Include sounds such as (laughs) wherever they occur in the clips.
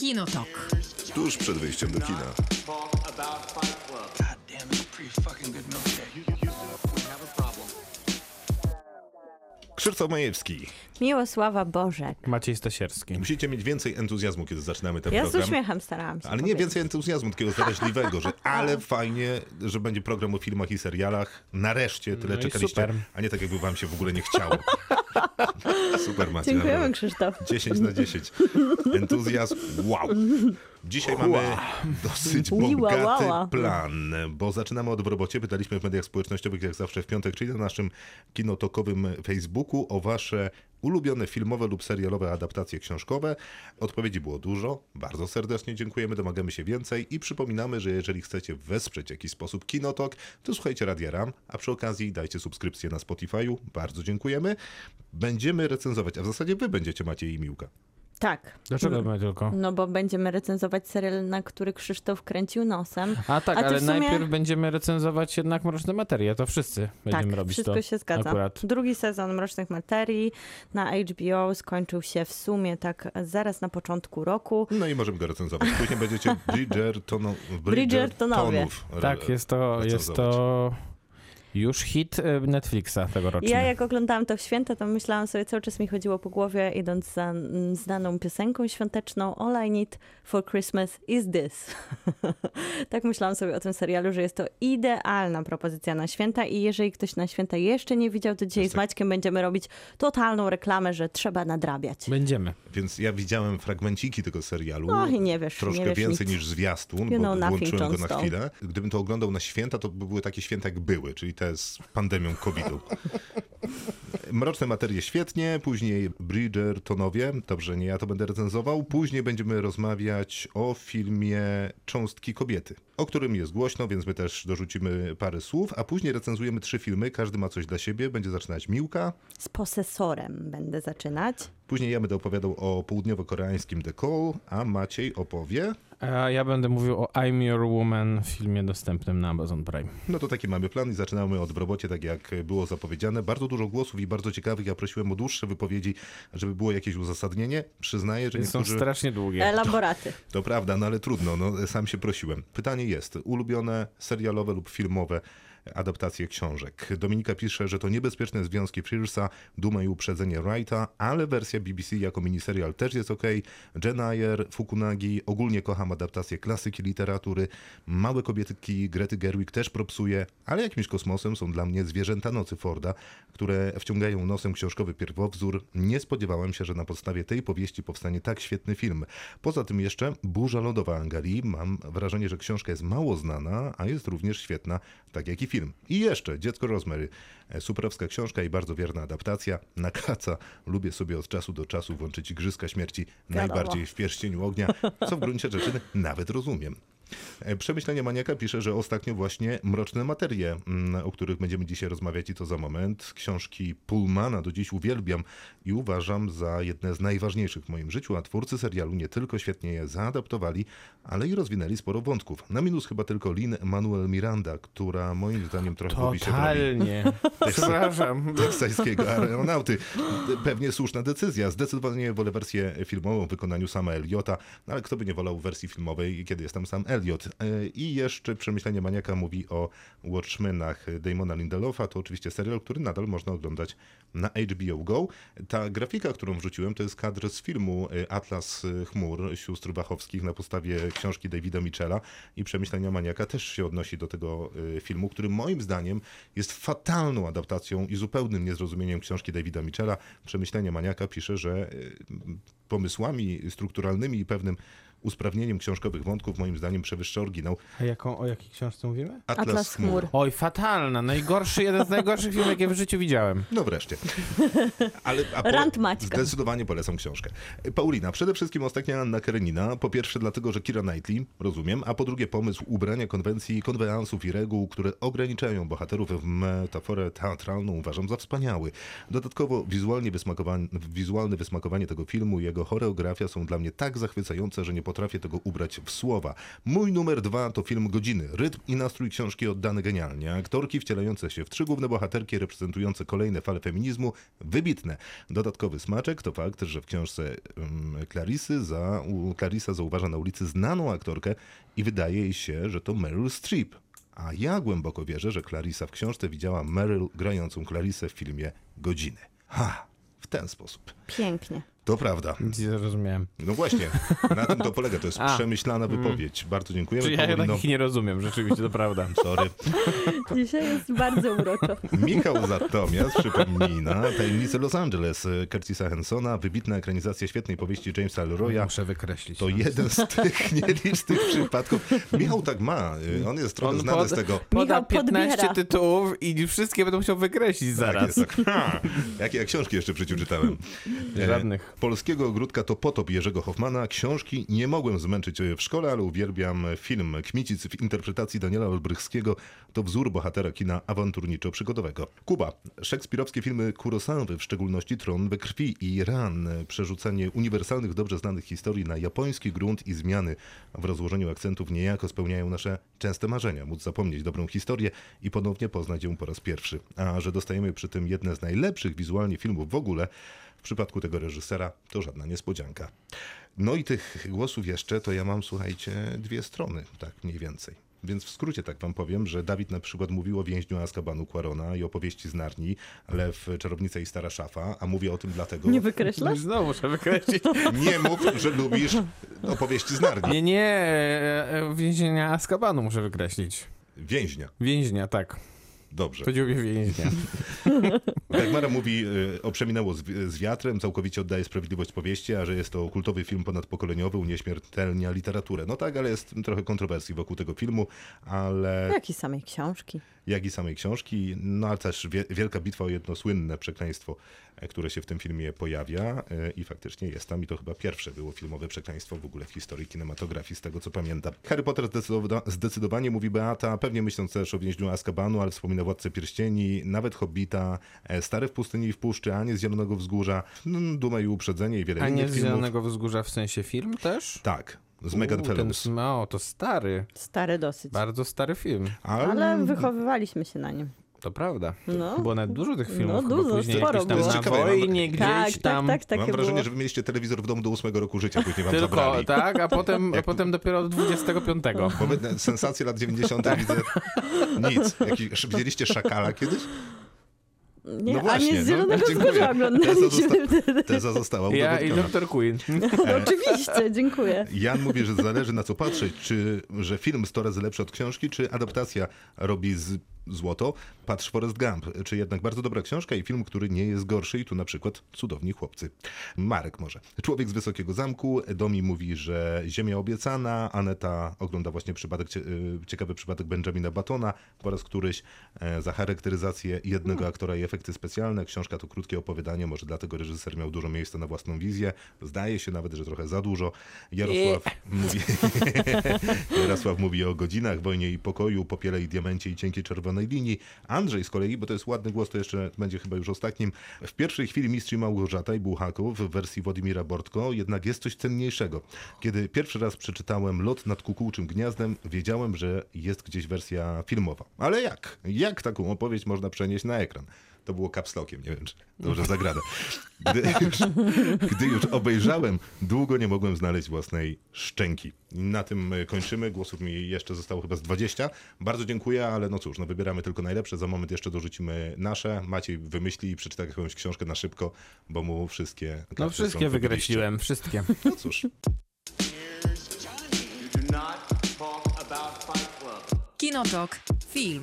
Kinotok. Tuż przed wyjściem do kina. Krzysztof Majewski. Miłosława Bożek. Maciej Stasierski. Musicie mieć więcej entuzjazmu, kiedy zaczynamy ten Ja z program. uśmiechem starałam się. Ale nie więcej entuzjazmu, takiego zaraźliwego, że (laughs) ale fajnie, że będzie program o filmach i serialach. Nareszcie tyle No czekaliście, super. a nie tak jakby wam się w ogóle nie chciało. (laughs) Super Maciej. Dziękujemy. Krzysztof. 10 na 10. Entuzjazm, wow. Dzisiaj mamy dosyć bogaty plan, bo zaczynamy od w robocie. Pytaliśmy w mediach społecznościowych, jak zawsze w piątek, czyli na naszym kinotokowym Facebooku o wasze ulubione filmowe lub serialowe adaptacje książkowe. Odpowiedzi było dużo. Bardzo serdecznie dziękujemy, domagamy się więcej i przypominamy, że jeżeli chcecie wesprzeć w jakiś sposób Kinotok, to słuchajcie Radia Ram, a przy okazji dajcie subskrypcję na Spotify'u. Bardzo dziękujemy. Będziemy recenzować, a w zasadzie wy będziecie Maciej i Miłka. Tak. Dlaczego my tylko? No bo będziemy recenzować serial, na który Krzysztof kręcił nosem. A tak, A ale sumie- najpierw będziemy recenzować jednak Mroczne Materie, to wszyscy będziemy tak, robić wszystko to. się zgadza. Akurat. Drugi sezon Mrocznych Materii na HBO skończył się w sumie tak zaraz na początku roku. No i możemy go recenzować. Później będziecie (laughs) Bridgertono, Bridgertonowie. Bridgertonów Tak, jest to, jest to już hit e, Netflixa tegoroczny. Ja jak oglądałam to w święta, to myślałam sobie, cały czas mi chodziło po głowie, idąc za mm, znaną piosenką świąteczną All I Need for Christmas is this. (laughs) tak myślałam sobie o tym serialu, że jest to idealna propozycja na święta i jeżeli ktoś na święta jeszcze nie widział, to dzisiaj z tak- Maćkiem będziemy robić totalną reklamę, że trzeba nadrabiać. Będziemy. Więc ja widziałem fragmenciki tego serialu. Och, i nie wiesz, Troszkę nie wiesz więcej nic. niż zwiastun, You bo know nothing, włączyłem go na chwilę. Gdybym to oglądał na święta, to by były takie święta jak były, czyli te z pandemią COVID-u. Mroczne materie świetnie, później Bridgertonowie, dobrze, nie ja to będę recenzował. Później będziemy rozmawiać o filmie Cząstki kobiety, o którym jest głośno, więc my też dorzucimy parę słów, a później recenzujemy trzy filmy, każdy ma coś dla siebie, będzie zaczynać Miłka, Z posesorem będę zaczynać. Później ja będę opowiadał o południowo-koreańskim The Call, a Maciej opowie. A ja będę mówił o I'm Your Woman, filmie dostępnym na Amazon Prime. No to taki mamy plan i zaczynamy od w robocie, tak jak było zapowiedziane. Bardzo dużo głosów i bardzo ciekawych. Ja prosiłem o dłuższe wypowiedzi, żeby było jakieś uzasadnienie. Przyznaję, że Są niektórzy... strasznie długie. Elaboraty. To prawda, no ale trudno, no, sam się prosiłem. Pytanie jest, ulubione serialowe lub filmowe adaptacje książek. Dominika pisze, że to niebezpieczne związki Frearsa, duma i uprzedzenie Wrighta, ale wersja BBC jako miniserial też jest ok. Jen Ayer, Fukunagi, ogólnie kocham adaptację klasyki literatury. Małe kobietki Grety Gerwig też propsuje, ale jakimś kosmosem są dla mnie zwierzęta nocy Forda, które wciągają nosem książkowy pierwowzór. Nie spodziewałem się, że na podstawie tej powieści powstanie tak świetny film. Poza tym jeszcze Burza lodowa Angali. Mam wrażenie, że książka jest mało znana, a jest również świetna, tak jak i film. I jeszcze Dziecko Rosemary. E, Superowska książka i bardzo wierna adaptacja. Na kaca lubię sobie od czasu do czasu włączyć Igrzyska Śmierci, najbardziej w pierścieniu ognia, co w gruncie rzeczy nawet rozumiem. E, Przemyślenie Maniaka pisze, że ostatnio właśnie Mroczne Materie, mm, o których będziemy dzisiaj rozmawiać i to za moment. Książki Pullmana do dziś uwielbiam i uważam za jedne z najważniejszych w moim życiu, a twórcy serialu nie tylko świetnie je zaadaptowali, ale i rozwinęli sporo wątków. Na minus chyba tylko Lin Manuel Miranda, która moim zdaniem trochę gubi się Totalnie. (laughs) Przepraszam. teksańskiego (laughs) aeronauty. Pewnie słuszna decyzja. Zdecydowanie wolę wersję filmową w wykonaniu sama Eliota, no ale kto by nie wolał wersji filmowej, kiedy jest tam sam Elliot. E, I jeszcze Przemyślenie Maniaka mówi o Watchmenach Damona Lindelofa. To oczywiście serial, który nadal można oglądać na HBO Go. Ta grafika, którą wrzuciłem, to jest kadr z filmu e, Atlas Chmur sióstr Wachowskich na podstawie książki Davida Michela i Przemyślenia Maniaka też się odnosi do tego e, filmu, który moim zdaniem jest fatalną adaptacją i zupełnym niezrozumieniem książki Davida Michela. Przemyślenie Maniaka pisze, że pomysłami strukturalnymi i pewnym usprawnieniem książkowych wątków moim zdaniem przewyższa oryginał. A jaką, o jakiej książce mówimy? Atlas, Atlas Chmur. chmur. Oj, fatalna. Najgorszy, jeden z najgorszych filmów, jakie w życiu widziałem. No wreszcie. Ale, a Rant Maćka. Zdecydowanie polecam książkę. Paulina, przede wszystkim ostatnia Anna Karenina. Po pierwsze dlatego, że Kira Knightley, rozumiem, a po drugie pomysł ubrania konwencji, konwenansów i reguł, które ograniczają bohaterów w metaforę teatralną uważam za wspaniały. Dodatkowo wizualnie wysmakowanie, wizualne wysmakowanie tego filmu i jego choreografia są dla mnie tak zachwycające, że nie potrafię tego ubrać w słowa. Mój numer dwa to film Godziny. Rytm i nastrój książki oddany genialnie. Aktorki wcielające się w trzy główne bohaterki reprezentujące kolejne fale feminizmu. Wybitne. Dodatkowy smaczek to fakt, że w książce um, Clarisy za, u, zauważa na ulicy znaną aktorkę i wydaje jej się, że to Meryl Streep. A ja głęboko wierzę, że Clarissa w książce widziała Meryl grającą Clarissę w filmie Godziny. Ha! W ten sposób. Pięknie. To prawda. Nie zrozumiałem. No właśnie, na tym to polega. To jest (laughs) A. przemyślana wypowiedź. Bardzo dziękujemy. Czy ja Paulino. takich nie rozumiem, rzeczywiście, to prawda. (laughs) Sorry. Dzisiaj jest bardzo uroczo. Michał natomiast przypomina Tajemnice Los Angeles Curtisa Hensona, wybitna ekranizacja świetnej powieści Jamesa Leroya. Muszę wykreślić. To no. jeden z tych (laughs) nielicznych przypadków. Michał tak ma. y, On jest trochę On znany pod- z tego. Poda Michał 15 podbiera. tytułów i wszystkie będą musiał wykreślić Tak, zaraz. jest tak. Ha! Jakie ja książki jeszcze w życiu czytałem? E, Żadnych. Polskiego ogródka to potop Jerzego Hoffmana. Książki nie mogłem zmęczyć w szkole, ale uwielbiam film. Kmicic w interpretacji Daniela Olbrychskiego to wzór bohatera kina awanturniczo-przygodowego. Kuba. Szekspirowskie filmy Kurosawy, w szczególności Tron we krwi i Iran. Przerzucenie uniwersalnych, dobrze znanych historii na japoński grunt i zmiany w rozłożeniu akcentów niejako spełniają nasze częste marzenia. Móc zapomnieć dobrą historię i ponownie poznać ją po raz pierwszy. A że dostajemy przy tym jedne z najlepszych wizualnie filmów w ogóle, w przypadku tego reżysera to żadna niespodzianka. No i tych głosów jeszcze, to ja mam, słuchajcie, dwie strony, tak mniej więcej. Więc w skrócie tak wam powiem, że Dawid na przykład mówił o więźniu Azkabanu Quarona i opowieści z Narni, Lew, Czarownica i Stara Szafa, a mówię o tym dlatego... Nie wykreślasz? Znowu muszę wykreślić. (laughs) Nie mów, że lubisz opowieści z Narni. Nie, nie, e, e, więzienia Azkabanu muszę wykreślić. Więźnia. Więźnia, tak. Dobrze. Chodziło mi o więźnia. Dagmara (laughs) mówi y, o Przeminęło z, z wiatrem, całkowicie oddaje sprawiedliwość powieści, a że jest to kultowy film ponadpokoleniowy, unieśmiertelnia literaturę. No tak, ale jest trochę kontrowersji wokół tego filmu, ale Jak i samej książki. Jak i samej książki, no ale też wie, wielka bitwa o jedno słynne przekleństwo, e, które się w tym filmie pojawia e, i faktycznie jest tam i to chyba pierwsze było filmowe przekleństwo w ogóle w historii kinematografii, z tego co pamiętam. Harry Potter zdecydowa- zdecydowanie, mówi Beata, pewnie myśląc też o więźniu Azkabanu, ale wspomina Władcę Pierścieni, nawet Hobbita, e, Stary w pustyni i w puszczy, Anię z Zielonego Wzgórza, Duma i Uprzedzenie i wiele A nie innych z filmów. Zielonego Wzgórza w sensie film też? Tak, z Megan Fellows. No, to stary, Stary dosyć. bardzo stary film. Ale wychowywaliśmy się na nim. To prawda. No. Było nawet dużo tych filmów. No, dużo, później sporo tam było. na Ciekawe, mam- wojnie, gdzieś Tak, tam. tak, tak, takie Mam wrażenie, było. że wy mieliście telewizor w domu do ósmego roku życia, później wam Tylko, zabrali. tak, a (laughs) potem, a potem dopiero od 25. Bo sensacje lat 90. Tak. widzę (laughs) nic. Jaki, widzieliście Szakala kiedyś? Nie, No a właśnie, nie z no, Zielonego dziękuję. Wzgórza oglądaliśmy zosta- wtedy. Teza została Ja i. Dr. Queen. (laughs) Oczywiście, dziękuję. Jan mówi, że zależy na co patrzeć, czy że film 100 razy lepszy od książki, czy adaptacja robi z złoto. Patrz Forrest Gump, czy jednak bardzo dobra książka i film, który nie jest gorszy i tu na przykład Cudowni Chłopcy. Marek może. Człowiek z Wysokiego Zamku, Domi mówi, że Ziemia obiecana, Aneta ogląda właśnie przypadek, y, ciekawy przypadek Benjamina Batona po raz któryś e, za charakteryzację jednego aktora i efekty specjalne. Książka to krótkie opowiadanie, może dlatego reżyser miał dużo miejsca na własną wizję. Zdaje się nawet, że trochę za dużo. Jarosław mówi, (laughs) Jarosław mówi o godzinach, wojnie i pokoju, popiele i diamencie i cienkiej czerwonej linii. Andrzej z kolei, bo to jest ładny głos, to jeszcze będzie chyba już ostatnim. W pierwszej chwili Mistrz Małgorzata i Bułhaków w wersji Władimira Bortko jednak jest coś cenniejszego. Kiedy pierwszy raz przeczytałem Lot nad kukułczym gniazdem, wiedziałem, że jest gdzieś wersja filmowa. Ale jak? Jak taką opowieść można przenieść na ekran? To było kapslokiem, nie wiem, czy dobrze zagrane. Gdy już, gdy już obejrzałem, długo nie mogłem znaleźć własnej szczęki. Na tym y, kończymy. Głosów mi jeszcze zostało chyba z 20. Bardzo dziękuję, ale no cóż, no wybieramy tylko najlepsze. Za moment jeszcze dorzucimy nasze. Maciej wymyśli i przeczyta jakąś książkę na szybko, bo mu wszystkie No wszystkie wykreśliłem, wszystkie. No cóż. Kinotok. Film.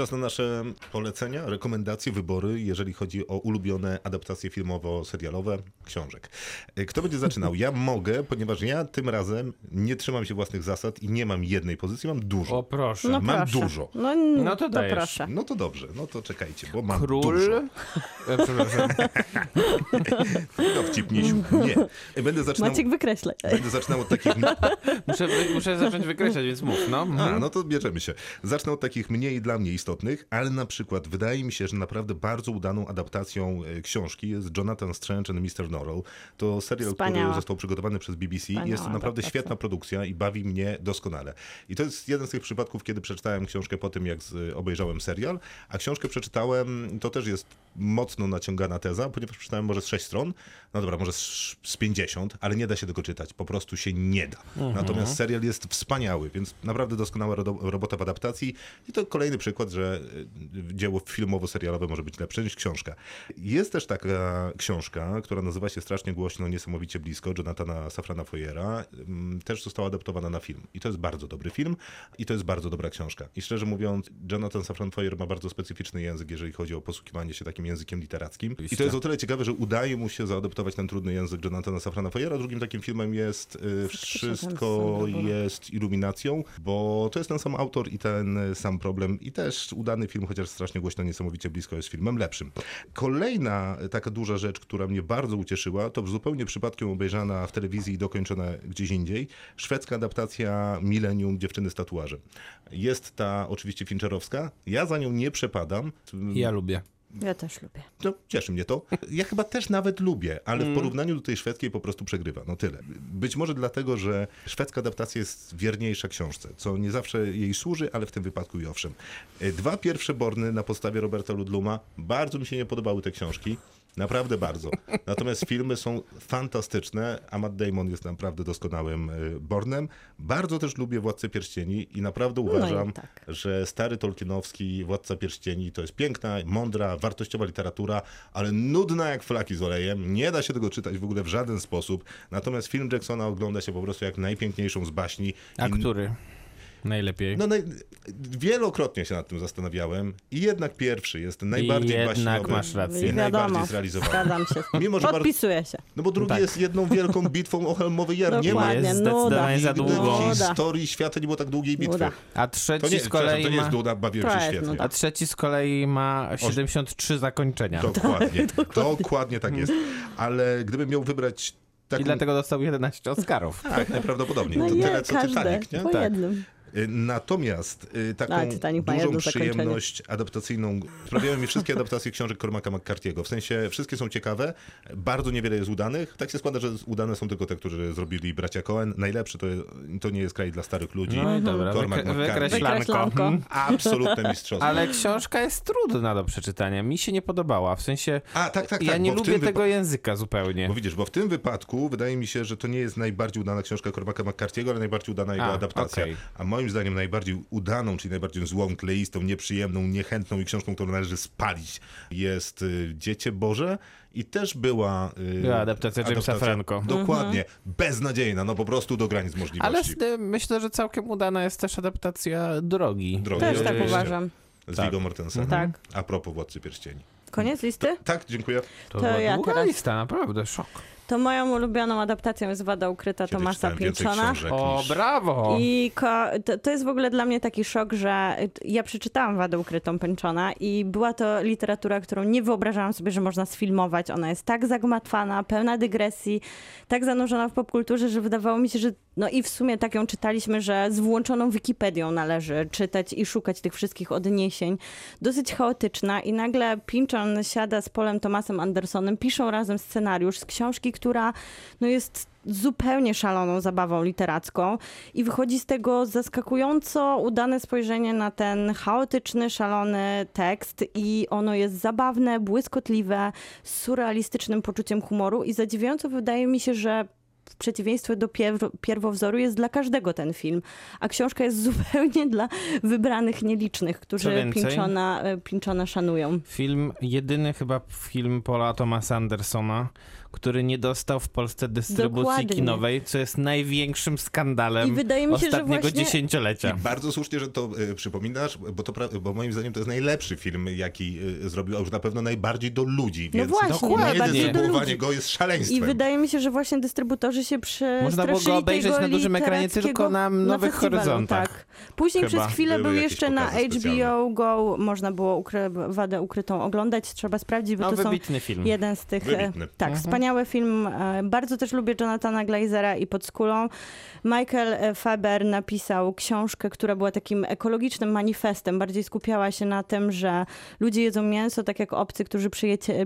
Czas na nasze polecenia, rekomendacje, wybory, jeżeli chodzi o ulubione adaptacje filmowo-serialowe książek. E, Kto będzie zaczynał? Ja (laughs) mogę, ponieważ ja tym razem nie trzymam się własnych zasad i nie mam jednej pozycji, mam dużo. O proszę. No Mam proszę. dużo. No, No to to dajesz. proszę. No to dobrze, no to czekajcie, bo mam Król. dużo. E, przepraszam. (laughs) No nie. Będę zaczynał, Maciek wykreślaj. będę zaczynał od takich... (laughs) Muszę, muszę zacząć wykreślać, więc mów, no. A, Mhm. no to bierzemy się. Zacznę od takich mniej dla mnie istotnych istotnych, ale na przykład wydaje mi się, że naprawdę bardzo udaną adaptacją e, książki jest Jonathan Strange and Mr. Norrell. To serial, Wspaniała. który został przygotowany przez BBC. Wspaniała jest to naprawdę adaptacja. świetna produkcja i bawi mnie doskonale. I to jest jeden z tych przypadków, kiedy przeczytałem książkę po tym, jak z, obejrzałem serial, a książkę przeczytałem, to też jest mocno naciągana teza, ponieważ przeczytałem może z 6 stron, no dobra, może z, z 50, ale nie da się tego czytać, po prostu się nie da. Natomiast serial jest wspaniały, więc naprawdę doskonała ro- robota w adaptacji i to kolejny przykład, że y, dzieło filmowo-serialowe może być lepsze niż książka. Jest też taka książka, która nazywa się strasznie głośno, niesamowicie blisko, Jonathana Safrana Foyera, Ym, też została adaptowana na film. I to jest bardzo dobry film i to jest bardzo dobra książka. I szczerze mówiąc, Jonathan Safran Foer ma bardzo specyficzny język, jeżeli chodzi o posługiwanie się takim językiem literackim. I to jest o tyle ciekawe, że udaje mu się zaadoptować ten trudny język Jonathana Safrana Foyera. Drugim takim filmem jest y, Wszystko jest iluminacją, bo to jest ten sam autor i ten sam problem. I też udany film, chociaż strasznie głośno, niesamowicie blisko, jest filmem lepszym. Kolejna taka duża rzecz, która mnie bardzo ucieszyła, to zupełnie przypadkiem obejrzana w telewizji i dokończona gdzieś indziej, szwedzka adaptacja Millennium Dziewczyny z tatuażem. Jest ta oczywiście Fincherowska. Ja za nią nie przepadam. Ja lubię. Ja też lubię. No, cieszy mnie to. Ja chyba też nawet lubię, ale w porównaniu do tej szwedzkiej po prostu przegrywa. No tyle. Być może dlatego, że szwedzka adaptacja jest wierniejsza książce, co nie zawsze jej służy, ale w tym wypadku i owszem. E, Dwa pierwsze Borny na podstawie Roberta Ludluma. Bardzo mi się nie podobały te książki. Naprawdę bardzo. (laughs) Natomiast filmy są fantastyczne, a Matt Damon jest naprawdę doskonałym e, Bornem. Bardzo też lubię Władcę Pierścieni i naprawdę uważam, tak. że stary Tolkienowski Władca Pierścieni to jest piękna, mądra, wartościowa literatura, ale nudna jak flaki z olejem. Nie da się tego czytać w ogóle w żaden sposób. Natomiast film Jacksona ogląda się po prostu jak najpiękniejszą z baśni. A I- który? Najlepiej. No, naj... wielokrotnie się nad tym zastanawiałem i jednak pierwszy jest najbardziej jednak baśniowy masz rację. i I najbardziej zrealizowany. zgadzam się. Mimo, że bardzo... Podpisuję się. No bo drugi Tak. jest jedną wielką bitwą o Helmowy Jar. Nie ma Dokładnie, jest zdecydowanie za długo. w historii świata nie było tak długiej bitwy. Nuda. A To trzeci nie, z kolei to nie jest bawiłem To się świetnie. A trzeci z kolei ma 73 zakończenia. (laughs) (laughs) Dokładnie. Dokładnie tak jest. Ale gdybym miał wybrać taką... I dlatego dostał 11 Oscarów. Tak, najprawdopodobniej. No to nie, tyle co każde, Titanic, nie? po Tak. jednym. Y, Natomiast y, taką A, Titanic ma dużą przyjemność adaptacyjną sprawiają mi wszystkie adaptacje książek Cormaca McCarthy'ego. W sensie wszystkie są ciekawe, bardzo niewiele jest udanych. Tak się składa, że udane są tylko te, którzy zrobili bracia Cohen. Najlepszy to, to nie jest kraj dla starych ludzi. No i dobra, Cormac wykre- wykreślanko. Mhm. Absolutne mistrzostwo. Ale książka jest trudna do przeczytania. Mi się nie podobała. W sensie A, tak, tak, ja tak, nie lubię tego języka zupełnie. Bo widzisz, bo w tym wypadku wydaje mi się, że to nie jest najbardziej udana książka Cormaca McCarthy'ego, ale najbardziej udana jego A, adaptacja. okej. A moim zdaniem najbardziej udaną, czyli najbardziej złą, kleistą, nieprzyjemną, niechętną i książką, którą należy spalić jest y, Dziecię Boże i też była... y, Była adaptacja Jamesa Franco. Dokładnie. Beznadziejna, no po prostu do granic Ale możliwości. s- myślę, że całkiem udana jest też adaptacja Drogi. Drogi. Też tak Yy, uważam. Z tak. Viggo Mortensenem. Tak. A propos Władcy Pierścieni. Koniec listy? Tak, dziękuję. To, To była ja długa teraz. lista, naprawdę, szok. To moją ulubioną adaptacją jest Wada ukryta Kiedyś Tomasa książek O, brawo! I ko- to, to jest w ogóle dla mnie taki szok, że ja przeczytałam Wadę ukrytą Pęczona i była to literatura, którą nie wyobrażałam sobie, że można sfilmować. Ona jest tak zagmatwana, pełna dygresji, tak zanurzona w popkulturze, że wydawało mi się, że no i w sumie tak ją czytaliśmy, że z włączoną Wikipedią należy czytać i szukać tych wszystkich odniesień. Dosyć chaotyczna i nagle Pynchon siada z Polem Thomasem Andersonem, piszą razem scenariusz z książki, która no jest zupełnie szaloną zabawą literacką i wychodzi z tego zaskakująco udane spojrzenie na ten chaotyczny, szalony tekst i ono jest zabawne, błyskotliwe, z surrealistycznym poczuciem humoru i zadziwiająco wydaje mi się, że w przeciwieństwie do pierw- pierwowzoru jest dla każdego ten film, a książka jest (laughs) zupełnie dla wybranych nielicznych, którzy więcej? Pinchona, e, Pinchona szanują. Film, jedyny chyba film Paula Thomasa Andersona, który nie dostał w Polsce dystrybucji Dokładnie. kinowej, co jest największym skandalem I wydaje mi się, że ostatniego właśnie- dziesięciolecia. I bardzo słusznie, że to y, przypominasz, bo, to, pra- bo moim zdaniem to jest najlepszy film, jaki y, zrobił, a już na pewno najbardziej do ludzi, No więc właśnie, Dokładnie. najbardziej do ludzi. go jest I szaleństwem. wydaje mi się, że właśnie dystrybutorzy się przestraszyli Można było go obejrzeć tego na dużym ekranie, tylko na Nowych festiwalu, Horyzontach. Tak. Później Chyba. przez chwilę Były był jeszcze na HBO specjalne. Go, można było ukry wadę ukrytą oglądać, trzeba sprawdzić, bo No, to są film. jeden z tych... e, Wybitny. Tak, Mhm. Wspaniały film. e, Bardzo też lubię Jonathana Glazera i Pod skulą. Michael e, Faber napisał książkę, która była takim ekologicznym manifestem. Bardziej skupiała się na tym, że ludzie jedzą mięso, tak jak obcy, którzy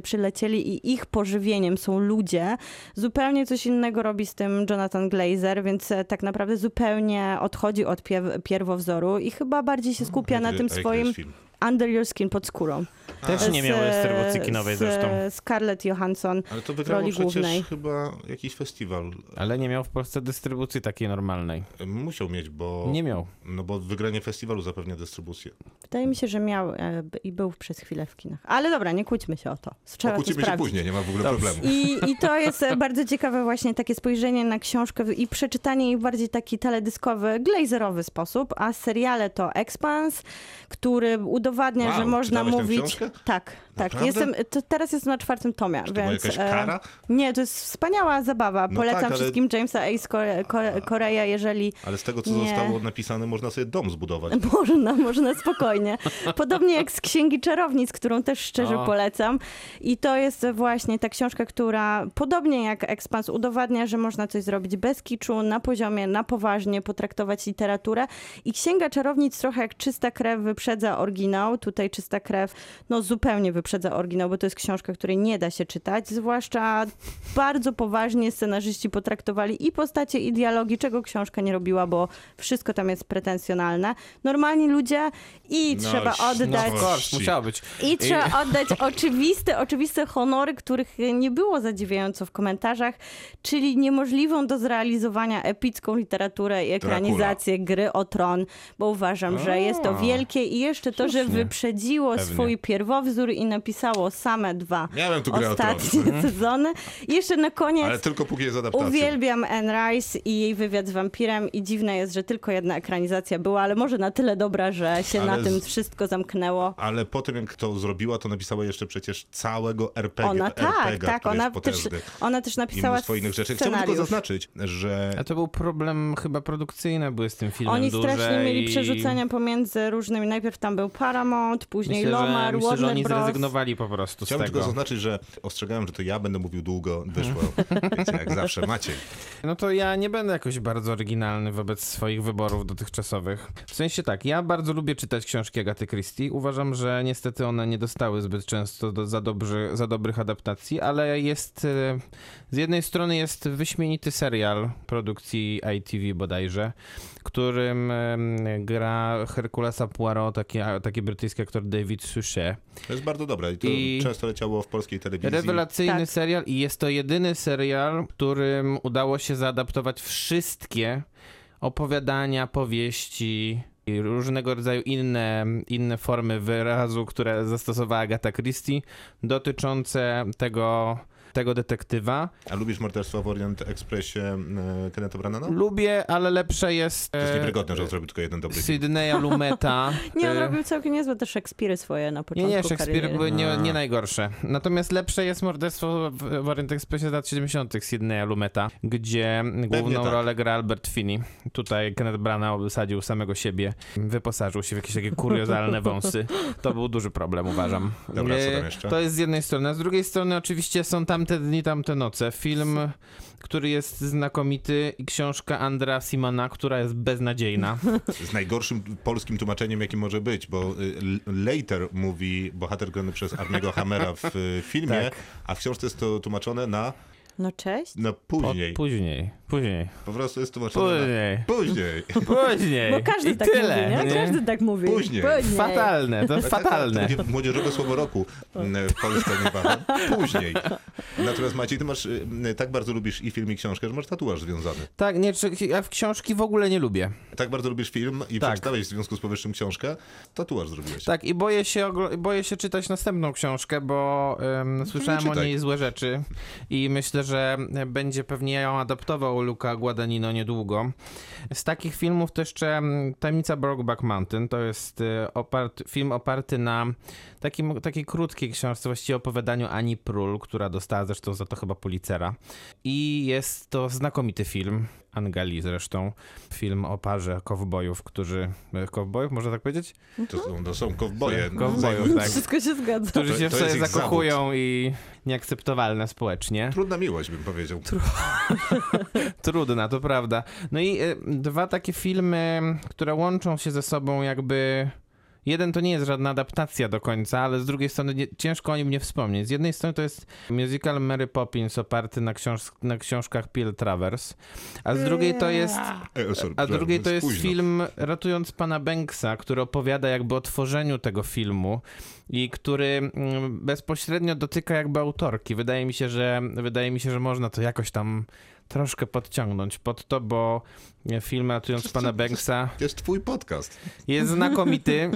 przylecieli i ich pożywieniem są ludzie. Zupełnie coś innego robi z tym Jonathan Glazer, więc e, tak naprawdę zupełnie odchodzi od pierwowzoru i chyba bardziej się skupia na tym swoim film? Under Your Skin pod skórą. Też nie Z, miał e, dystrybucji kinowej z, zresztą. Scarlett Johansson. Ale to wygrało roli przecież głównej. chyba jakiś festiwal. Ale nie miał w Polsce dystrybucji takiej normalnej. Musiał mieć, bo... Nie miał. No bo wygranie festiwalu zapewnia dystrybucję. Wydaje mi się, że miał e, i był przez chwilę w kinach. Ale dobra, nie kłóćmy się o to. Trzeba to Pokłócimy się sprawdzić. później, nie ma w ogóle Dobrze. problemu. I, I to (laughs) jest e, bardzo ciekawe właśnie takie spojrzenie na książkę i przeczytanie jej w bardziej taki teledyskowy, glazerowy sposób, a seriale to Expanse, który udowadnia, Wow, że można mówić... Tak, tak. Naprawdę? Jestem, teraz jestem na czwartym tomie, Czy to więc... e, kara? Nie, to jest wspaniała zabawa. No Polecam tak, ale- wszystkim Jamesa Ace Kore, Kore, Korea, jeżeli Ale z tego, co Nie. zostało napisane, można sobie dom zbudować. (laughs) Można, można spokojnie. Podobnie jak z Księgi Czarownic, którą też szczerze O. polecam. I to jest właśnie ta książka, która podobnie jak Expans udowadnia, że można coś zrobić bez kiczu, na poziomie, na poważnie, potraktować literaturę. I Księga Czarownic trochę jak czysta krew wyprzedza oryginał. Tutaj czysta krew no zupełnie wyprzedza oryginał, bo to jest książka, której nie da się czytać. Zwłaszcza bardzo poważnie scenarzyści potraktowali i postacie, i dialogi, czego książka nie robiła, bo wszystko tam jest pretensjonalne. Normalni ludzie i No, trzeba No oddać... course, musiało być. I trzeba oddać oczywiste, oczywiste honory, których nie było zadziwiająco w komentarzach, czyli niemożliwą do zrealizowania epicką literaturę i ekranizację gry o tron, bo uważam, że jest to wielkie i jeszcze to, że Wyprzedziło Pewnie. swój pierwowzór i napisało same dwa Miałem tu ostatnie sezony. I jeszcze na koniec Ale tylko póki jest adaptacja. Uwielbiam Anne Rice i jej wywiad z wampirem i dziwne jest, że tylko jedna ekranizacja była, ale może na tyle dobra, że się Ale na tym wszystko zamknęło. Ale po tym, jak to zrobiła, to napisała jeszcze przecież całego RPG. Ona tak, RPG, tak, ona też, ona też napisała mnóstwo innych rzeczy. Chciałbym tylko zaznaczyć, że A to był problem chyba produkcyjny, były z tym filmem Oni duże strasznie mieli i... przerzucenia pomiędzy różnymi. Najpierw tam był Paramount, później Myślę, Lomar, że, myślę, że oni Bros. zrezygnowali po prostu chciałbym z tylko tego. zaznaczyć, że ostrzegałem, że to ja będę mówił długo, wyszło, wiecie, jak zawsze, Maciej. No to ja nie będę jakoś bardzo oryginalny wobec swoich wyborów dotychczasowych. W sensie tak, ja bardzo lubię czytać książki Agaty Christie. Uważam, że niestety one nie dostały zbyt często do, za, dobrzy, za dobrych adaptacji, ale jest e, z jednej strony jest wyśmienity serial produkcji ITV bodajże, którym gra Herkulesa Poirot, taki, taki brytyjski aktor David Suchet. To jest bardzo dobre i to I- często leciało w polskiej telewizji. Rewelacyjny Tak. serial i jest to jedyny serial, którym udało się zaadaptować wszystkie opowiadania, powieści i różnego rodzaju inne, inne formy wyrazu, które zastosowała Agatha Christie dotyczące tego, tego detektywa. A lubisz Morderstwo w Orient Expressie e, Kenneta Branaugha? Lubię, ale lepsze jest To jest e, niewiarygodne, że on zrobił tylko jeden dobry film. Sydneya Lumeta. (laughs) Nie, on E, robił całkiem niezłe te Szekspiry swoje na Nie, początku nie, Szekspir kariery. były nie, nie najgorsze. Natomiast lepsze jest morderstwo w, w Orient Expressie z lat 70. Sydneya Lumeta, gdzie główną tak. rolę gra Albert Finney. Tutaj Kenneth Branagh obsadził samego siebie, wyposażył się w jakieś takie kuriozalne (laughs) wąsy. To był duży problem, uważam. Dobra, co tam E, jeszcze? To jest z jednej strony. A z drugiej strony oczywiście są tamte dni, tamte noce. Film, który jest znakomity i książka Andra Simona, która jest beznadziejna. (laughs) Z najgorszym polskim tłumaczeniem, jakim może być, bo y, Later mówi bohater grany przez Armiego Hammera w y, filmie, Tak. a w książce jest to tłumaczone na, No cześć. na później. Po, później, później, Po prostu jest tłumaczone później, na później. później. (laughs) Bo każdy I tak tyle, mówi, nie? Każdy tak mówi. Później. Fatalne, to Tak, tak, fatalne. Tak, takie młodzieżowe słowo roku mm, w Polsce niebawem. Później. Natomiast Maciej, ty masz, y, tak bardzo lubisz i film, i książkę, że masz tatuaż związany. Tak, nie, czy, ja w książki w ogóle nie lubię. Tak bardzo lubisz film i Tak. przeczytałeś w związku z powyższym książkę, tatuaż zrobiłeś. Tak, i boję się, boję się czytać następną książkę, bo em, słyszałem o niej złe rzeczy i myślę, że będzie pewnie ją adaptował Luca Guadagnino niedługo. Z takich filmów to jeszcze em, Tajemnica Brokeback Mountain, to jest e, opart, film oparty na takim, takiej krótkiej książce, właściwie opowiadaniu Ani Prul, która dostała zresztą za to chyba Pulitzera. I jest to znakomity film. Angali zresztą. Film o parze kowbojów, którzy... e, Kowbojów, można tak powiedzieć? To są, to są kowboje. Kowbojów, tak. Wszystko się zgadza. Którzy To- się to w jest sobie zakochują i nieakceptowalne społecznie. Trudna miłość, bym powiedział. (laughs) Trudna, to prawda. No i y, dwa takie filmy, które łączą się ze sobą jakby... Jeden to nie jest żadna adaptacja do końca, ale z drugiej strony nie, ciężko o nim nie wspomnieć. Z jednej strony to jest musical Mary Poppins oparty na, książ na książkach Peel Travers, a z drugiej to jest... E, sorry, A z drugiej to jest film Ratując Pana Banksa, który opowiada jakby o tworzeniu tego filmu i który mm, bezpośrednio dotyka jakby autorki. Wydaje mi się, że wydaje mi się, że można to jakoś tam troszkę podciągnąć pod to, bo film Ratując Pana Banksa To jest twój podcast. jest (laughs) znakomity.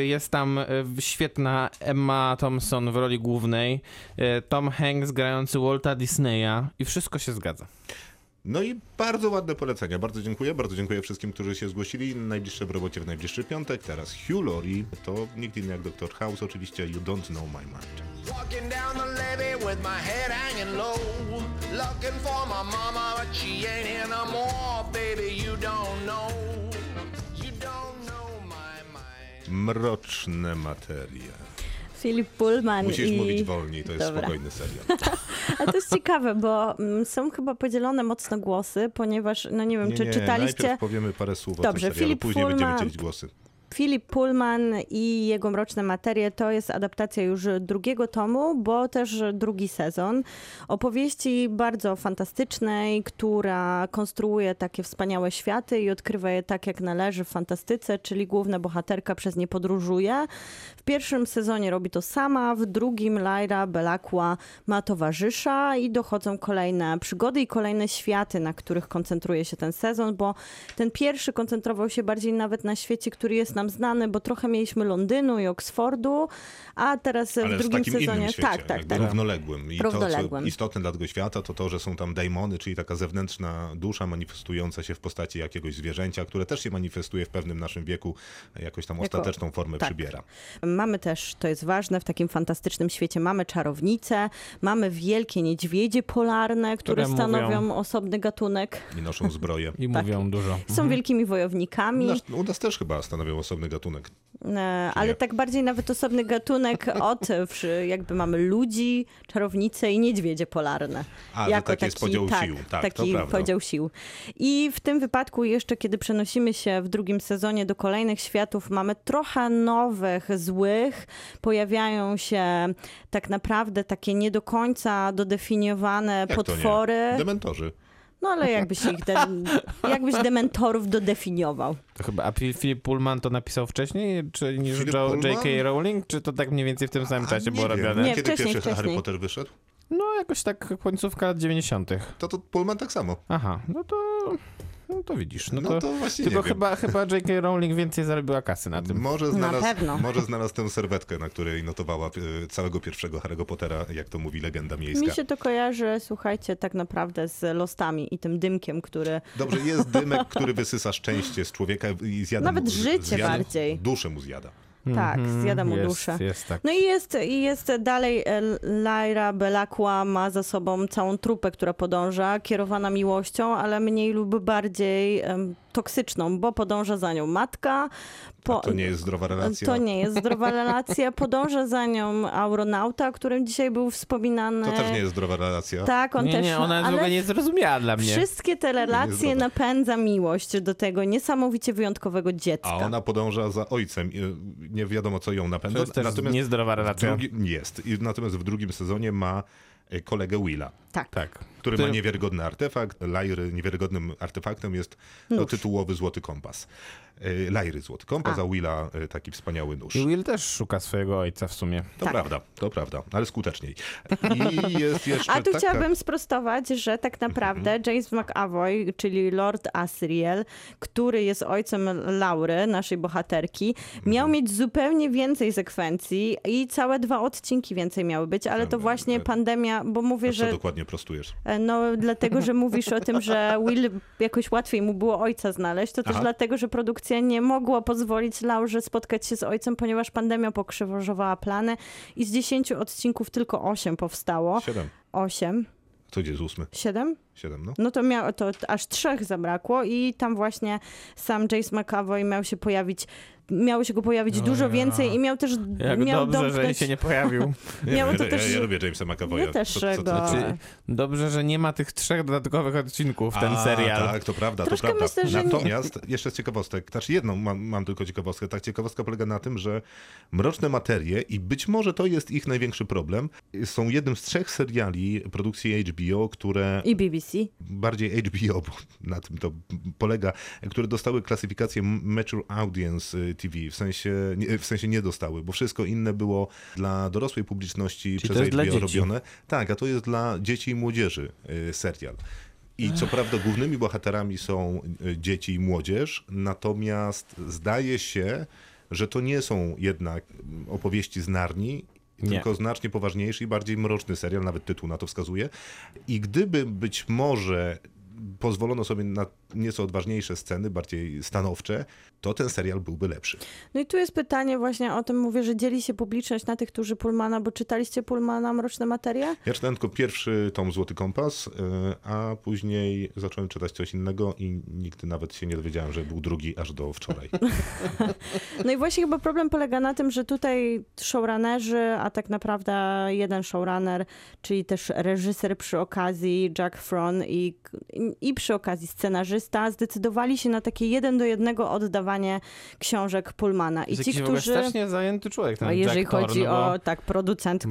Y, Jest tam y, świetna Emma Thompson w roli głównej, Tom Hanks grający Walta Disneya i wszystko się zgadza. No i bardzo ładne polecenia. Bardzo dziękuję. Bardzo dziękuję wszystkim, którzy się zgłosili. Najbliższe w robocie w najbliższy piątek. Teraz Hugh Laurie. To nikt inny jak Dr. House oczywiście. You don't know my mind. Walking down the levee with my head hanging low. Looking for my mama, but she ain't here no more. Baby, you don't know. You don't know my mind. Mroczne materie. Filip Pullman Musisz i... mówić wolniej, to jest Dobra. spokojny serial. (laughs) Ale to jest ciekawe, bo mm, są chyba podzielone mocno głosy, ponieważ, no nie wiem, Nie, czy nie, czytaliście... najpierw powiemy parę słów Dobrze, o tym serialu, Filip później będziemy Pullman- dzielić głosy. Filip Pullman i jego Mroczne Materie to jest adaptacja już drugiego tomu, bo też drugi sezon. Opowieści bardzo fantastycznej, która konstruuje takie wspaniałe światy i odkrywa je tak, jak należy w fantastyce, czyli główna bohaterka przez nie podróżuje. W pierwszym sezonie robi to sama, w drugim Lyra Belakła ma towarzysza i dochodzą kolejne przygody i kolejne światy, na których koncentruje się ten sezon, bo ten pierwszy koncentrował się bardziej nawet na świecie, który jest nam znany, bo trochę mieliśmy Londynu i Oksfordu, a teraz Ale w w drugim takim sezonie innym świecie, tak, tak, tak. równoległym. I to, Równoległym. co istotne dla tego świata, to to, że są tam daimony, czyli taka zewnętrzna dusza manifestująca się w postaci jakiegoś zwierzęcia, które też się manifestuje w pewnym naszym wieku, jakoś tam Jako- ostateczną formę tak. przybiera. Mamy też, to jest ważne, w takim fantastycznym świecie mamy czarownice, mamy wielkie niedźwiedzie polarne, które, Które stanowią mówią- osobny gatunek. I noszą zbroję. (laughs) I Tak. mówią dużo. Są wielkimi U wojownikami, nas, u nas też chyba stanowią osobny gatunek. e, ale nie? tak bardziej nawet osobny gatunek od, jakby mamy ludzi, czarownice i niedźwiedzie polarne. A, że taki jest podział tak, sił. Tak, taki podział sił. I w tym wypadku jeszcze, kiedy przenosimy się w drugim sezonie do kolejnych światów, mamy trochę nowych, złych. Pojawiają się tak naprawdę takie nie do końca dodefiniowane Jak potwory. Dementorzy. No ale jakbyś ich, de- (laughs) jakbyś dementorów dodefiniował. To chyba, a Phil- Philip Pullman to napisał wcześniej, czy niż Philip Jo- Pullman? J.K. Rowling, czy to tak mniej więcej w tym samym A czasie nie było wiem. robione? Nie, Kiedy wcześniej, pierwszy Harry wcześniej. Potter wyszedł? No jakoś tak końcówka lat 90. To to Pullman tak samo. Aha, no to, no to widzisz. No, No to, to właśnie tylko nie wiem. chyba, chyba J.K. Rowling więcej zarobiła kasy na tym. Może znalazł, pewno. (laughs) może znalazł tę serwetkę, na której notowała e, całego pierwszego Harry'ego Pottera, jak to mówi legenda miejska. Mi się to kojarzy, słuchajcie, tak naprawdę z losami i tym dymkiem, który Dobrze, jest dymek, (laughs) który wysysa szczęście z człowieka i zjada Nawet mu, życie zjada, bardziej. Duszę mu zjada. Tak, zjada mu jest, duszę. Jest tak. No i jest, i jest dalej e, Lyra Belakła ma za sobą całą trupę, która podąża, kierowana miłością, ale mniej lub bardziej em, toksyczną, bo podąża za nią matka. Po, to nie jest zdrowa relacja. To nie jest zdrowa relacja. Podąża za nią Auronauta, o którym dzisiaj był wspominany. To też nie jest zdrowa relacja. Tak, on nie, też. nie, ona jest w ale ogóle niezrozumiała dla mnie. Wszystkie te relacje napędza miłość do tego niesamowicie wyjątkowego dziecka. A ona podąża za ojcem. i, Nie wiadomo, co ją napędza. To jest też Natomiast niezdrowa w relacja. drugi, jest. I natomiast w drugim sezonie ma e, kolegę Willa, Tak. Tak. który ma niewiarygodny artefakt. Lyry niewiarygodnym artefaktem jest no, tytułowy złoty kompas. E, Lyry złoty kompas, A. Willa e, taki wspaniały nóż. I Will też szuka swojego ojca w sumie. To Tak. prawda, to prawda, ale skuteczniej. I jest (laughs) jeszcze A tu taka... chciałabym sprostować, że tak naprawdę Mhm. James McAvoy, czyli Lord Asriel, który jest ojcem Laury, naszej bohaterki, Mhm. miał mieć zupełnie więcej sekwencji i całe dwa odcinki więcej miały być, ale to właśnie pandemia bo mówię, że dokładnie prostujesz? E, No, dlatego, że mówisz o tym, że Will jakoś łatwiej mu było ojca znaleźć, to też Aha. dlatego, że produkcja nie mogła pozwolić Laurze spotkać się z ojcem, ponieważ pandemia pokrzyżowała plany i z 10 odcinków tylko 8 powstało. Siedem. 8, To gdzie jest ósmy? 7? Siedem, no. No to miało to aż trzech zabrakło i tam właśnie sam Jace McAvoy miał się pojawić miało się go pojawić O dużo ja. więcej i miał też Jak miał dobrze, że się nie pojawił. (laughs) Miało to ja, też- ja, ja lubię Jamesa McAvoya. Ja też Co- co- co- Znaczy, dobrze, że nie ma tych trzech dodatkowych odcinków, ten A, serial. Tak, to prawda, Troszkę to prawda. myślę, że nie- Natomiast jeszcze z ciekawostek, znaczy jedną mam, mam tylko ciekawostkę. Tak, ciekawostka polega na tym, że Mroczne Materie i być może to jest ich największy problem, są jednym z trzech seriali produkcji HBO, które i BBC. bardziej HBO, bo na tym to polega, które dostały klasyfikację Mature Audience y, TV, w sensie, nie, w sensie nie dostały, bo wszystko inne było dla dorosłej publiczności Czyli to przez jest dla HBO robione. Tak, a to jest dla dzieci i młodzieży y, serial. I co prawda głównymi bohaterami są y, dzieci i młodzież, natomiast zdaje się, że to nie są jednak mm, opowieści z Narni, Nie. tylko znacznie poważniejszy i bardziej mroczny serial, nawet tytuł na to wskazuje. I gdyby być może pozwolono sobie na nieco odważniejsze sceny, bardziej stanowcze, to ten serial byłby lepszy. No i tu jest pytanie właśnie o tym, mówię, że dzieli się publiczność na tych, którzy Pullmana, bo czytaliście Pullmana Mroczne Materie? Ja czytałem tylko pierwszy tom Złoty Kompas, y, a później zacząłem czytać coś innego i nigdy nawet się nie dowiedziałem, że był drugi aż do wczoraj. (laughs) No i właśnie chyba problem polega na tym, że tutaj showrunnerzy, a tak naprawdę jeden showrunner, czyli też reżyser przy okazji, Jack Fron i, i przy okazji scenarzysta, zdecydowali się na takie jeden do jednego oddawanie książek Pullmana. I ci, którzy... strasznie zajęty człowiek, ten A jeżeli Jack Thorne, chodzi bo... o tak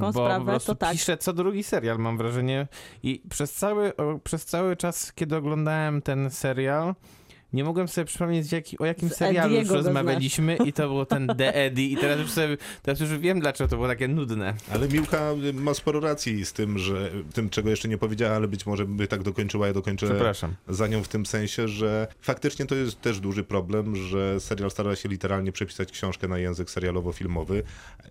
po sprawę, to tak. pisze co drugi serial, mam wrażenie. I przez cały, przez cały czas, kiedy oglądałem ten serial, nie mogłem sobie przypomnieć, jaki, o jakim Z serialu już Ediego go rozmawialiśmy i to był ten The Eddie i teraz już, sobie, teraz już wiem, dlaczego to było takie nudne. Ale Miłka ma sporo racji z tym, że tym, czego jeszcze nie powiedziała, ale być może by tak dokończyła, ja dokończę Przepraszam. za nią w tym sensie, że faktycznie to jest też duży problem, że serial stara się literalnie przepisać książkę na język serialowo-filmowy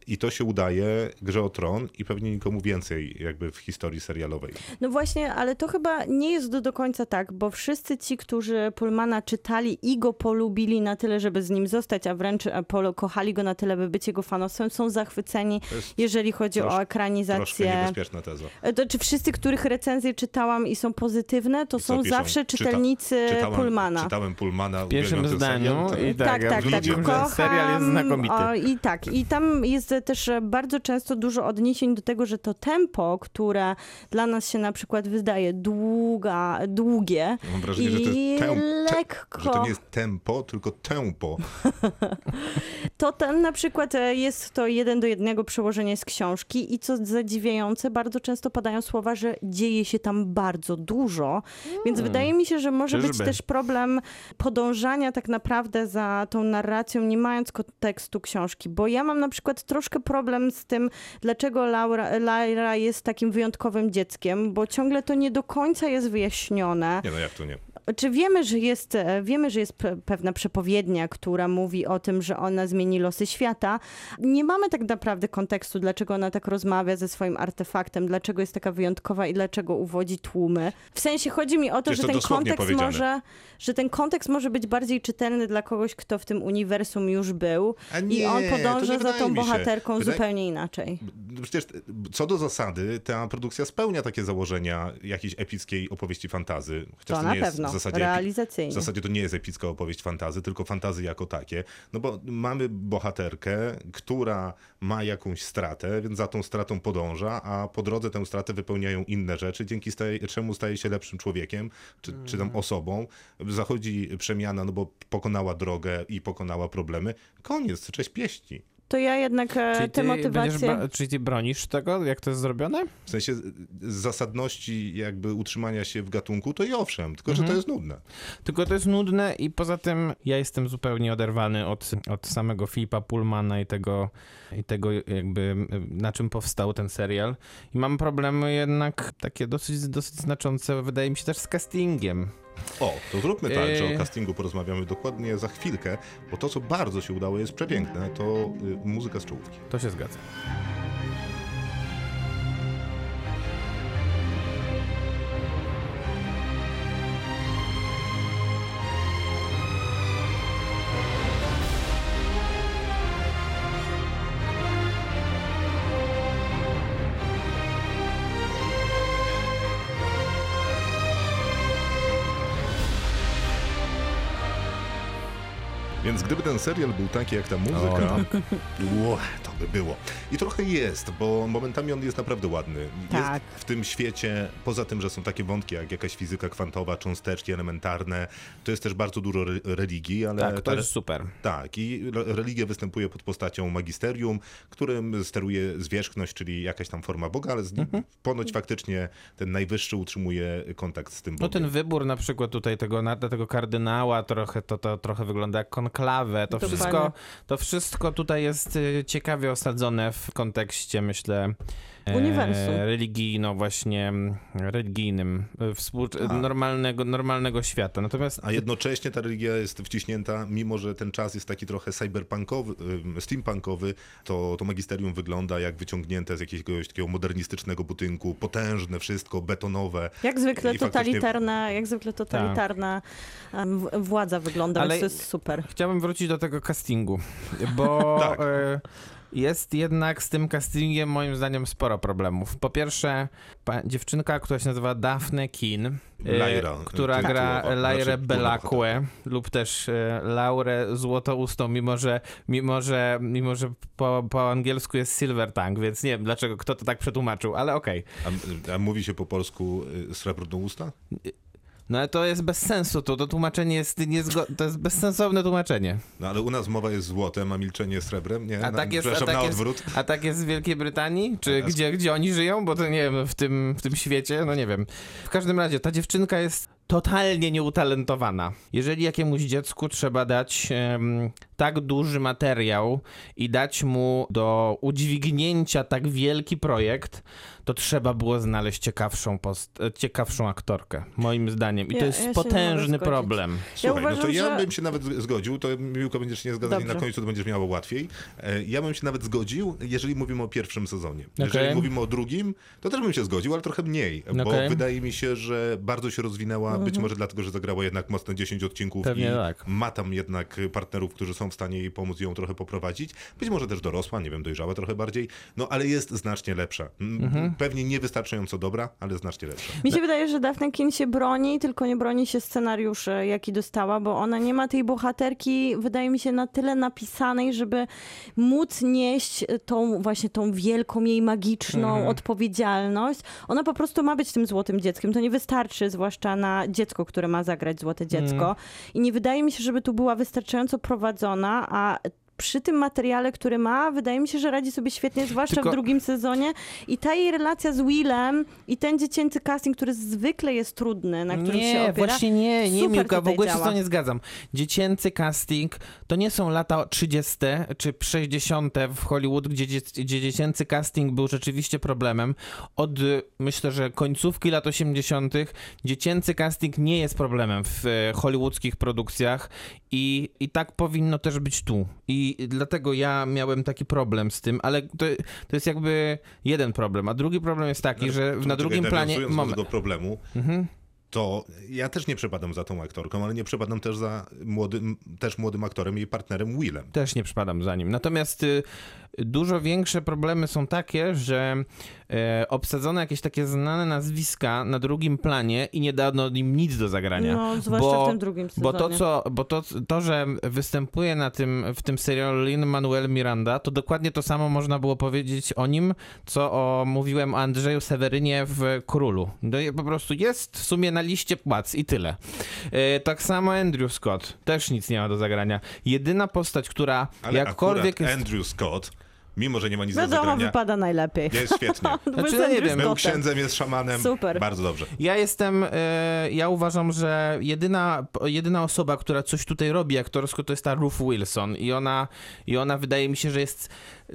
i to się udaje Grze o Tron i pewnie nikomu więcej jakby w historii serialowej. No właśnie, ale to chyba nie jest do, do końca tak, bo wszyscy ci, którzy Pullmana czytali i go polubili na tyle, żeby z nim zostać, a wręcz e, polo, kochali go na tyle, by być jego fanowcem, są zachwyceni, To jeżeli chodzi trosz- o ekranizację. niebezpieczna teza. E, To czy wszyscy, których recenzje czytałam i są pozytywne, to są piszą? zawsze Czyta- czytelnicy Czytałem, Pullmana. czytałem Pullmana, W pierwszym zdaniu serial, i to- tak, tak, ja tak, tak. Kocham, serial jest znakomity. O, I tak, i tam jest też bardzo często dużo odniesień do tego, że to tempo, które dla nas się na przykład wydaje długa, długie Mam wrażenie, i że to jest tem, lekko. że to nie jest tempo, tylko tempo. (laughs) To ten na przykład e, jest to jeden do jednego przełożenie z książki i co zadziwiające, bardzo często padają słowa, że dzieje się tam bardzo dużo, więc wydaje mi się, że może być Czyżby? też problem podążania tak naprawdę za tą narracją, nie mając kontekstu książki, bo ja mam na przykład troszkę problem z tym, dlaczego Laura, Lyra jest takim wyjątkowym dzieckiem, bo ciągle to nie do końca jest wyjaśnione. Nie no, jak to nie? Czy wiemy, że jest, e, wiemy, że jest pe- pewna przepowiednia, która mówi o tym, że ona zmieni losy świata. Nie mamy tak naprawdę kontekstu, dlaczego ona tak rozmawia ze swoim artefaktem, dlaczego jest taka wyjątkowa i dlaczego uwodzi tłumy. W sensie chodzi mi o to, Jest że to ten kontekst może, że ten kontekst może być bardziej czytelny dla kogoś, kto w tym uniwersum już był A i nie, on podąża nie za tą bohaterką Wydaje- zupełnie inaczej. Przecież co do zasady, ta produkcja spełnia takie założenia jakiejś epickiej opowieści fantazy. Chociaż To to na nie jest pewno, zasadzie realizacyjnie. W zasadzie to nie jest epicka opowieść fantazy, tylko fantazy jako takie. No bo mamy bohaterkę, która ma jakąś stratę, więc za tą stratą podąża, a po drodze tę stratę wypełniają inne rzeczy, dzięki staje, czemu staje się lepszym człowiekiem, czy, czy Mm. tam osobą. Zachodzi przemiana, no bo pokonała drogę i pokonała problemy. Koniec, cześć pieści. To ja jednak e, Czyli motywację... bra- czyli ty bronisz tego, jak to jest zrobione? W sensie z zasadności jakby utrzymania się w gatunku, to i owszem, tylko że to jest nudne. Tylko to jest nudne i poza tym ja jestem zupełnie oderwany od, od samego Filipa Pullmana i tego, i tego jakby na czym powstał ten serial. I mam problemy jednak takie dosyć, dosyć znaczące, wydaje mi się też z castingiem. O, to zróbmy tak, że o castingu porozmawiamy dokładnie za chwilkę, bo to, co bardzo się udało, jest przepiękne, to y, muzyka z czołówki. To się zgadza. Ten serial był taki jak ta muzyka, ło, to by było. I trochę jest, bo momentami on jest naprawdę ładny. Tak. Jest w tym świecie, poza tym, że są takie wątki jak jakaś fizyka kwantowa, cząsteczki elementarne, to jest też bardzo dużo re- religii, ale Tak, to ta- jest super. tak, i re- religia występuje pod postacią magisterium, którym steruje zwierzchność, czyli jakaś tam forma Boga, ale z nim Mhm. ponoć faktycznie ten najwyższy utrzymuje kontakt z tym No Bogiem. ten wybór na przykład tutaj tego, na- tego kardynała trochę, to, to trochę wygląda jak konklawę. To Dokładnie. wszystko, to wszystko tutaj jest y, ciekawie osadzone w kontekście, myślę, Uniwersum. religijno właśnie, mm, religijnym, y, współ- normalnego, normalnego świata. Natomiast A jednocześnie ta religia jest wciśnięta, mimo że ten czas jest taki trochę cyberpunkowy, steampunkowy, to, to magisterium wygląda jak wyciągnięte z jakiegoś takiego modernistycznego budynku, potężne wszystko, betonowe. Jak zwykle I faktycznie- totalitarna, jak zwykle totalitarna władza wygląda, Ale- więc to jest super. Chciałbym wrócić do tego castingu, bo (laughs) Tak. Jest jednak z tym castingiem moim zdaniem sporo problemów. Po pierwsze, dziewczynka, która się nazywa Daphne Keen, e, Lyra, która tytułowa, gra znaczy Lairę Belacque lub też e, Laurę Złotoustą, mimo że, mimo że, mimo że po, po angielsku jest Silver Tongue, więc nie wiem dlaczego, kto to tak przetłumaczył, ale okej. A, a mówi się po polsku y, srebrno usta? No ale to jest bez sensu, to, to tłumaczenie jest niezgo- to jest bezsensowne tłumaczenie. No ale u nas mowa jest złotem, a milczenie srebrem, nie? A tak jest, a tak na jest, odwrót. a tak jest w Wielkiej Brytanii? Czy Teraz- gdzie, gdzie oni żyją? Bo to nie wiem, w tym, w tym świecie, no nie wiem. W każdym razie, ta dziewczynka jest totalnie nieutalentowana. Jeżeli jakiemuś dziecku trzeba dać tak duży materiał i dać mu do udźwignięcia tak wielki projekt, to trzeba było znaleźć ciekawszą, post- ciekawszą aktorkę, moim zdaniem. I Ja- to ja jest mogę potężny problem. Słuchaj, no to uważam, ja że- bym się nawet zgodził, to Miłko będziesz się nie zgadzać i na końcu to będziesz miało łatwiej. E, Ja bym się nawet zgodził, jeżeli mówimy o pierwszym sezonie. Jeżeli mówimy o drugim, to też bym się zgodził, ale trochę mniej, bo wydaje mi się, że bardzo się rozwinęła, być może dlatego, że zagrała jednak mocno 10 odcinków Pewnie i tak. ma tam jednak partnerów, którzy są w stanie jej pomóc ją trochę poprowadzić. Być może też dorosła, nie wiem, dojrzała trochę bardziej, no ale jest znacznie lepsza. Mhm. Pewnie niewystarczająco dobra, ale znacznie lepsza. Mi się wydaje, że Daphne Kin się broni, tylko nie broni się scenariusz, e, jaki dostała, bo ona nie ma tej bohaterki, wydaje mi się, na tyle napisanej, żeby móc nieść tą właśnie tą wielką jej magiczną odpowiedzialność. Ona po prostu ma być tym złotym dzieckiem. To nie wystarczy, zwłaszcza na dziecko, które ma zagrać złote dziecko. I nie wydaje mi się, żeby tu była wystarczająco prowadzona, korona, a przy tym materiale, który ma, wydaje mi się, że radzi sobie świetnie, zwłaszcza Tylko- w drugim sezonie. I ta jej relacja z Willem i ten dziecięcy casting, który zwykle jest trudny, na którym nie, się opiera. właśnie nie, nie, Miłka, w ogóle się z to nie zgadzam. Dziecięcy casting to nie są lata 30. czy 60. w Hollywood, gdzie, dzie- gdzie dziecięcy casting był rzeczywiście problemem. Od y, myślę, że końcówki lat 80. dziecięcy casting nie jest problemem w e, hollywoodzkich produkcjach i, i tak powinno też być tu. I dlatego ja miałem taki problem z tym, ale to, to jest jakby jeden problem, a drugi problem jest taki, że Tu, na drugim planie... nawiązując do Moment. tego problemu, Mhm. To ja też nie przepadam za tą aktorką, ale nie przepadam też za młodym, też młodym aktorem i partnerem Willem. Też nie przypadam za nim. Natomiast y, dużo większe problemy są takie, że e, obsadzono jakieś takie znane nazwiska na drugim planie i nie dano im nic do zagrania. No, zwłaszcza bo, w tym drugim sezonie. Bo to, co, bo to, to, że występuje na tym, w tym serialu Lin-Manuel Miranda, to dokładnie to samo można było powiedzieć o nim, co o, mówiłem o Andrzeju Sewerynie w Królu. No, po prostu jest w sumie na liście płac i tyle. E, tak samo Andrew Scott, też nic nie ma do zagrania. Jedyna postać, która Ale jakkolwiek jest... Andrew Scott, mimo że nie ma nic do Wiadomo, zagrania, wypada najlepiej. jest świetnie. (laughs) Znaczy, no nie wiem, Był księdzem, jest szamanem. Super. Bardzo dobrze. Ja jestem, e, ja uważam, że jedyna, jedyna osoba, która coś tutaj robi aktorsko, to jest ta Ruth Wilson i ona, i ona wydaje mi się, że jest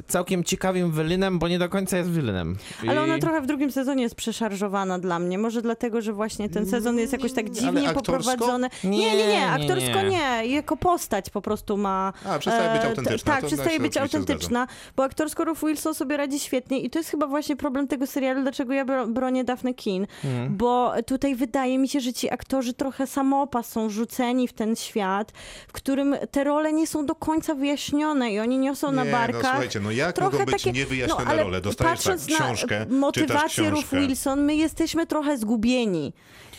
całkiem ciekawym wylynem, bo nie do końca jest wylynem. Ale ona I- trochę w drugim sezonie jest przeszarżowana dla mnie. Może dlatego, że właśnie ten sezon jest jakoś tak dziwnie poprowadzony. Nie, Nie, nie, aktorsko nie. nie. Jako postać po prostu ma... A, przestaje być e, autentyczna, Tak, przestaje być autentyczna, bo aktorsko Ruth Wilson sobie radzi świetnie i to jest chyba właśnie problem tego serialu, dlaczego ja bro- bronię Daphne Keen, Mhm. bo tutaj wydaje mi się, że ci aktorzy trochę samopas są rzuceni w ten świat, w którym te role nie są do końca wyjaśnione i oni niosą na Nie, no barkach słuchajcie, Wiecie, no jak trochę mogą być takie, niewyjaśnione no, role? Dostajesz tak, patrząc książkę, na motywację Ruth książkę. Wilson, my jesteśmy trochę zgubieni.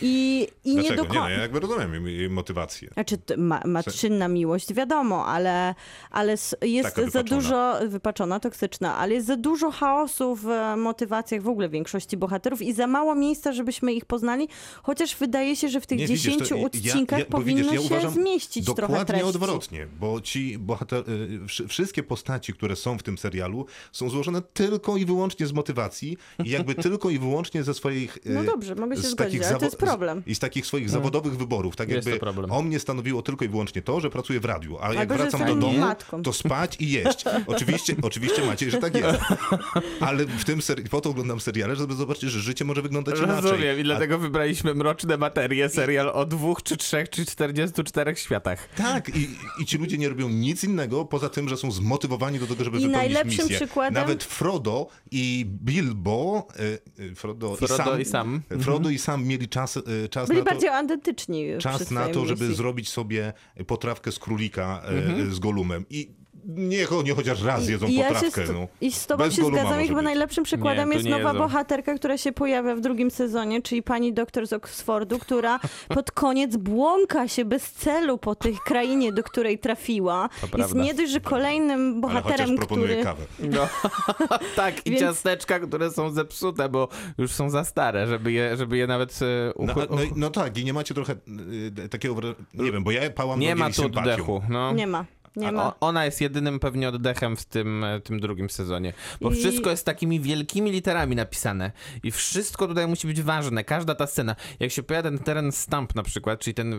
I, i nie do Nie, no, końca... ja jakby rozumiem jej- motywację. Znaczy, t- ma, matczynna miłość, wiadomo, ale, ale jest za dużo, wypaczona, toksyczna, ale jest za dużo chaosu w e, motywacjach w ogóle większości bohaterów i za mało miejsca, żebyśmy ich poznali, chociaż wydaje się, że w tych Nie, widzisz, 10 to ja- odcinkach ja- bo powinno widzisz, ja się zmieścić trochę Dokładnie treści. odwrotnie, bo ci bohater, y, wszy- wszystkie postaci, które są w tym serialu, są złożone tylko i wyłącznie z motywacji i jakby tylko i wyłącznie ze swoich... No dobrze, mogę się zgodzić, ale to jest z- problem. I z takich swoich zawodowych wyborów. Tak Jest jakby o mnie stanowiło tylko i wyłącznie to, że pracuję w radiu, a jak Albo, wracam do domu, matką. to spać i jeść. Oczywiście, oczywiście Maciej, że tak jest. Ale w tym seri- po to oglądam seriale, żeby zobaczyć, że życie może wyglądać inaczej. Rozumiem i A dlatego wybraliśmy Mroczne Materie, serial o dwóch, czy trzech, czy 44 światach. Tak, i, i ci ludzie nie robią nic innego, poza tym, że są zmotywowani do tego, żeby I wypełnić najlepszym misję. przykładem- Nawet Frodo i Bilbo, e, e, Frodo, Frodo i Sam, i Sam. Frodo i Sam mieli czas, e, czas Byli na to, bardziej czas na to, żeby misji. zrobić sobie potrawkę z królika e, Mhm. z Golumem. I niech oni chociaż raz jedzą I ja się potrawkę. no. I z tobą Bez się zgadzam i chyba być. najlepszym przykładem Nie, jest nie nowa jedzą. bohaterka, która się pojawia w drugim sezonie, czyli pani doktor z Oxfordu, która (laughs) pod koniec błąka się bez celu po tej krainie, do której trafiła. Jest prawda. nie dość, że kolejnym Ale bohaterem, proponuje który... kawę. No, (laughs) tak, i Więc- ciasteczka, które są zepsute, bo już są za stare, żeby je, żeby je nawet e, No, no, no tak, i nie macie trochę y, takiego, nie wiem, bo ja pałam Nie ma tu oddechu. No. Nie ma. Nie A ma. Ona jest jedynym pewnie oddechem w tym, e, tym drugim sezonie. Bo I- wszystko jest takimi wielkimi literami napisane. I wszystko tutaj musi być ważne. Każda ta scena. Jak się pojawia ten teren stamp na przykład, czyli ten e,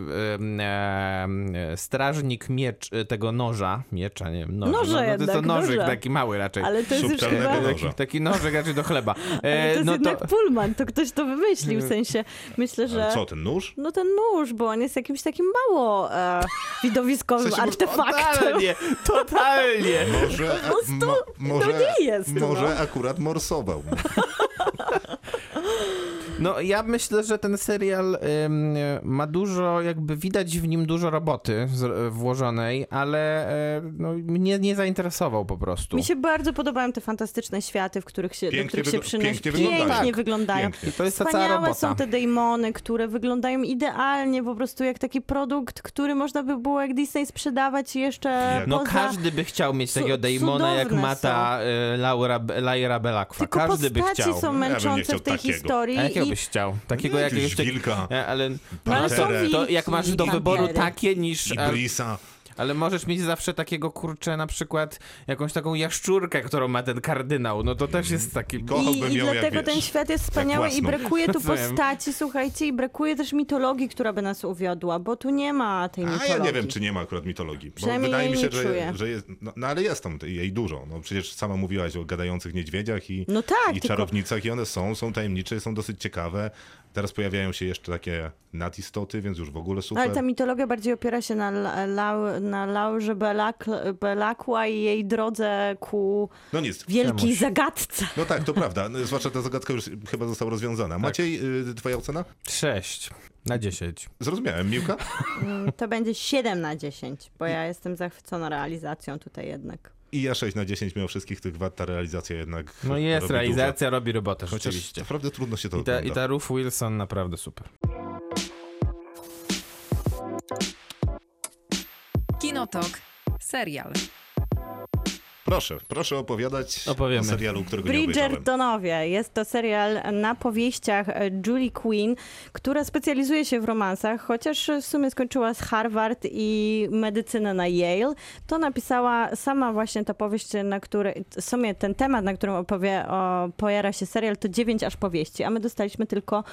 e, e, strażnik miecz e, tego noża. Miecza, nie wiem. Noża. Noże no, to jest to jednak, nożyk noże. taki mały raczej. Ale to jest już chyba... noża. Taki, taki nożyk raczej do chleba. E, Ale to jest no jednak Pullman, to ktoś to wymyślił, w sensie myślę, że... Ale co, ten nóż? No ten nóż, bo on jest jakimś takim mało e, widowiskowym W sensie, bo- artefaktem. Totalnie, (laughs) totalnie. Może, a, prostu mo, może, nie jest, no. Może akurat morsował. (laughs) No ja myślę, że ten serial ym, ma dużo, jakby widać w nim dużo roboty z, włożonej, ale e, no, mnie nie zainteresował po prostu. Mi się bardzo podobają te fantastyczne światy, w których się, do Pięknie których się przynosi. pięknie wyglądają. Tak, wyglądają. pięknie. I to jest ta cała Wspaniałe robota. są te demony, które wyglądają idealnie, po prostu jak taki produkt, który można by było jak Disney sprzedawać jeszcze No poza... każdy by chciał mieć takiego Damona, jak ma ta e, Laura, Laura Belakwa. Tylko Każdy by postaci chciał. są bym nie męczące chciał w tej takiego. historii. A jakiego i... byś chciał? Takiego jakiegoś... jakiegoś wilka. Ale, No, ale to jak masz do wyboru takie niż... I e, Brisa. Ale możesz mieć zawsze takiego kurczę, na przykład jakąś taką jaszczurkę, którą ma ten kardynał. No to też jest taki. Kochałbym I, i ją jak, dlatego ten wiesz, świat jest wspaniały i własną. brakuje tu (laughs) Rozumiem. postaci, słuchajcie, i brakuje też mitologii, która by nas uwiodła, bo tu nie ma tej A mitologii. ja nie wiem, czy nie ma akurat mitologii. Bo Przynajmniej wydaje jej mi się, nie że, czuję. że jest. No, no ale jest tam jej dużo. No przecież sama mówiłaś o gadających niedźwiedziach i, No tak, i tylko- czarownicach, i one są, są tajemnicze, są dosyć ciekawe. Teraz pojawiają się jeszcze takie natistoty, więc już w ogóle super. Ale ta mitologia bardziej opiera się na, lau- na Laurze Belak, Belakła i jej drodze ku No nic. wielkiej Czemuś. zagadce. No tak, to prawda. No, Zwłaszcza ta zagadka już chyba została rozwiązana. Maciej, y, twoja ocena? 6 na 10. Zrozumiałem. Miłka? Mm, To będzie 7 na 10, bo ja jestem zachwycona realizacją tutaj jednak. I ja 6 na 10 mimo wszystkich tych wad, ta realizacja jednak No jest, robi realizacja robi robotę Dużo. Chociaż rzeczywiście. naprawdę trudno się to I ta, I ta Ruth Wilson naprawdę super. Kinotok. Serial. Proszę, proszę opowiadać Opowiemy. o serialu, którego. Bridgertonowie. Jest to serial na powieściach e, Julie Quinn, która specjalizuje się w romansach, chociaż w sumie skończyła z Harvard i medycynę na Yale. To napisała sama właśnie ta powieść, na której, w sumie ten temat, na którym opowie, o, pojawia się serial, to dziewięć aż powieści, a my dostaliśmy tylko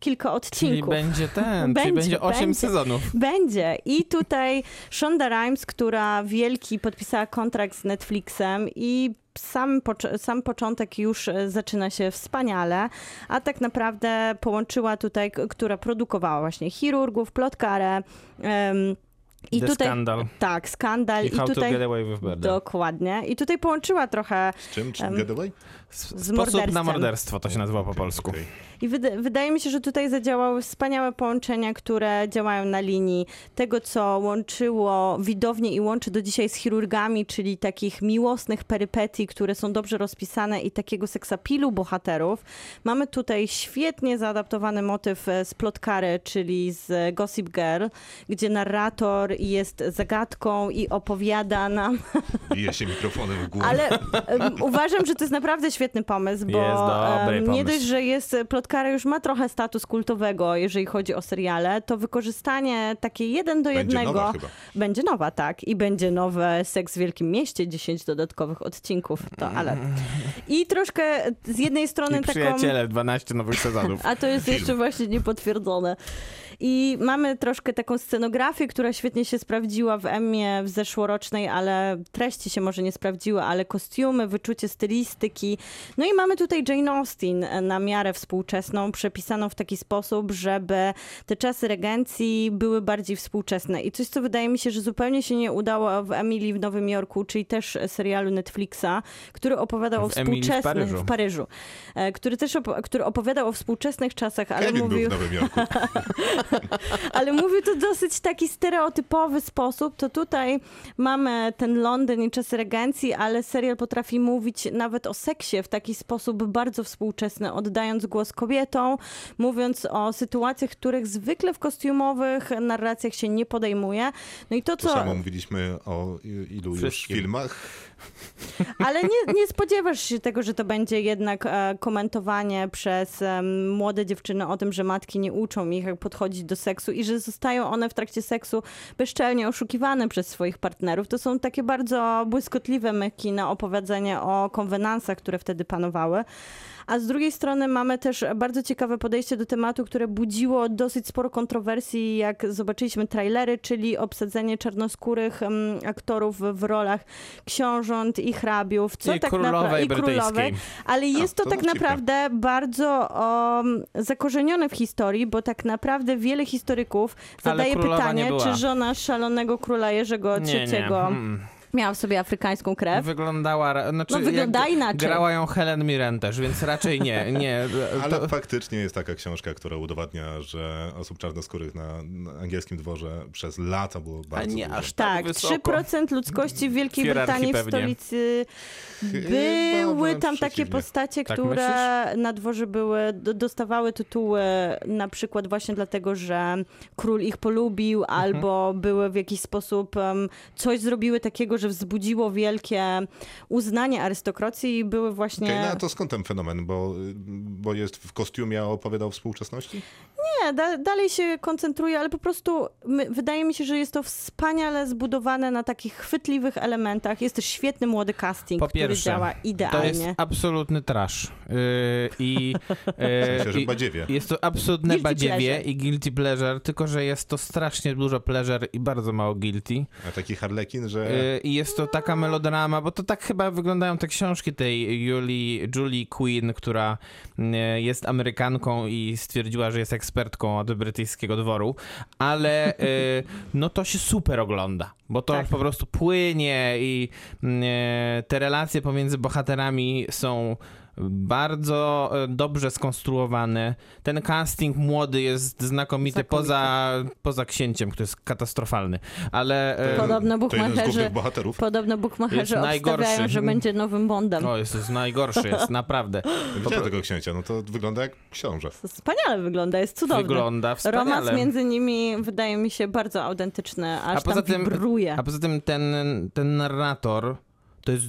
kilka Czyli odcinków. będzie ten, czyli (laughs) Będzie, 8 będzie. sezonów. Będzie. I tutaj Shonda Rhimes, która wielki podpisała kontrakt z I sam, pocz- sam początek już e, zaczyna się wspaniale, a tak naprawdę połączyła tutaj, która produkowała właśnie chirurgów, plotkarę. em, i The tutaj, Scandal. Tak, skandal. I I, How to tutaj Get Away with Murder. Dokładnie. I tutaj połączyła trochę Z czym? Czy Em, Getaway? S- z Sposób na morderstwo to się nazywa po polsku. I wyda- wydaje mi się, że tutaj zadziałały wspaniałe połączenia, które działają na linii tego, co łączyło widownię i łączy do dzisiaj z chirurgami, czyli takich miłosnych perypetii, które są dobrze rozpisane i takiego seksapilu bohaterów. Mamy tutaj świetnie zaadaptowany motyw e, z Plotkary, czyli z Gossip Girl, gdzie narrator jest zagadką i opowiada nam Bije się mikrofonem w głowę. ale em, uważam, że to jest naprawdę (laughs) świetny pomysł, bo Jest dobry nie pomysł. dość, że jest plotkara już ma trochę status kultowego, jeżeli chodzi o seriale, to wykorzystanie takie jeden do Będzie jednego nowa chyba. będzie nowa, tak. I będzie nowe Seks w Wielkim Mieście, 10 dodatkowych odcinków, to ale. I troszkę z jednej strony I taką... przyjaciele, 12 nowych sezonów. A to jest jeszcze właśnie niepotwierdzone. I mamy troszkę taką scenografię, która świetnie się sprawdziła w Emmie w zeszłorocznej, ale treści się może nie sprawdziły, ale kostiumy, wyczucie stylistyki. No i mamy tutaj Jane Austen na miarę współczesną, przepisaną w taki sposób, żeby te czasy regencji były bardziej współczesne. I coś, co wydaje mi się, że zupełnie się nie udało w Emilii w Nowym Jorku, czyli też serialu Netflixa, który opowiadał o W Emilii w współczesnych... Paryżu. w Paryżu, e, który też op- który opowiadał o współczesnych czasach, ale Kevin był mówił, w Nowym Jorku. (laughs) (laughs) ale mówił to w dosyć taki stereotypowy sposób, to tutaj mamy ten Londyn i czasy regencji, ale serial potrafi mówić nawet o seksie w taki sposób bardzo współczesny, oddając głos kobietom, mówiąc o sytuacjach, których zwykle w kostiumowych narracjach się nie podejmuje. No i to, To co... samo mówiliśmy o ilu już filmach. Ale nie, nie spodziewasz się tego, że to będzie jednak e, komentowanie przez em, młode dziewczyny o tym, że matki nie uczą ich, jak podchodzić do seksu i że zostają one w trakcie seksu bezczelnie oszukiwane przez swoich partnerów. To są takie bardzo błyskotliwe myki na opowiedzenie o konwenansach, które wtedy panowały. A z drugiej strony mamy też bardzo ciekawe podejście do tematu, które budziło dosyć sporo kontrowersji, jak zobaczyliśmy trailery, czyli obsadzenie czarnoskórych em, aktorów w rolach książąt i hrabiów. Co I tak naprawdę i królowej. Ale jest to, to tak naprawdę bardzo um, zakorzenione w historii, bo tak naprawdę wiele historyków zadaje nie pytanie, czy żona szalonego króla Jerzego Nie, nie. III Mm. Miała w sobie afrykańską krew. Wyglądała, znaczy No, wygląda jak inaczej. Grała ją Helen Mirren też, więc raczej nie, nie. (laughs) Ale To, faktycznie jest taka książka, która udowadnia, że osób czarnoskórych na, na angielskim dworze przez lata było a bardzo nie dużo. aż tak, Tak, wysoko. 3% ludzkości w Wielkiej Brytanii w pewnie. stolicy Chyba były tam takie postacie, Tak które na dworze były, do- dostawały tytuły na przykład właśnie dlatego, że król ich polubił Mhm. albo były w jakiś sposób um, coś zrobiły takiego, że wzbudziło wielkie uznanie arystokracji i były właśnie... Okej, no a to skąd ten fenomen? Bo, bo jest w kostiumie, a opowiadał współczesności? Nie, da, dalej się koncentruje, ale po prostu my, wydaje mi się, że jest to wspaniale zbudowane na takich chwytliwych elementach. Jest też świetny młody casting, Po który pierwsze, działa To jest idealnie. absolutny trash. Yy, I (laughs) yy, że i- badziewie. jest to absolutne Guilty badziewie pleasure. i guilty pleasure, tylko że jest to strasznie dużo pleasure i bardzo mało guilty. A taki harlekin, że... Yy, I jest to taka melodrama, bo to tak chyba wyglądają te książki tej Julie, Julie Quinn, która yy, jest Amerykanką i stwierdziła, że jest ekspertką od brytyjskiego dworu, ale yy, (laughs) no to się super ogląda, bo to Tak. po prostu płynie i yy, te relacje pomiędzy bohaterami są bardzo e, dobrze skonstruowane. Ten casting młody jest znakomity, Znakomity. Poza, poza księciem, który jest katastrofalny, ale... e, Podobno bukmacherzy, głównych bohaterów. podobno bukmacherzy obstawiają, że będzie nowym Bondem. O, jest, jest najgorszy, jest naprawdę. Widziałem tego księcia, no to wygląda jak książę. Wspaniale wygląda, jest cudowny. Wygląda wspaniale. Romans między nimi wydaje mi się bardzo autentyczny, aż A poza tam tym- wibruje. A poza tym ten, ten narrator to jest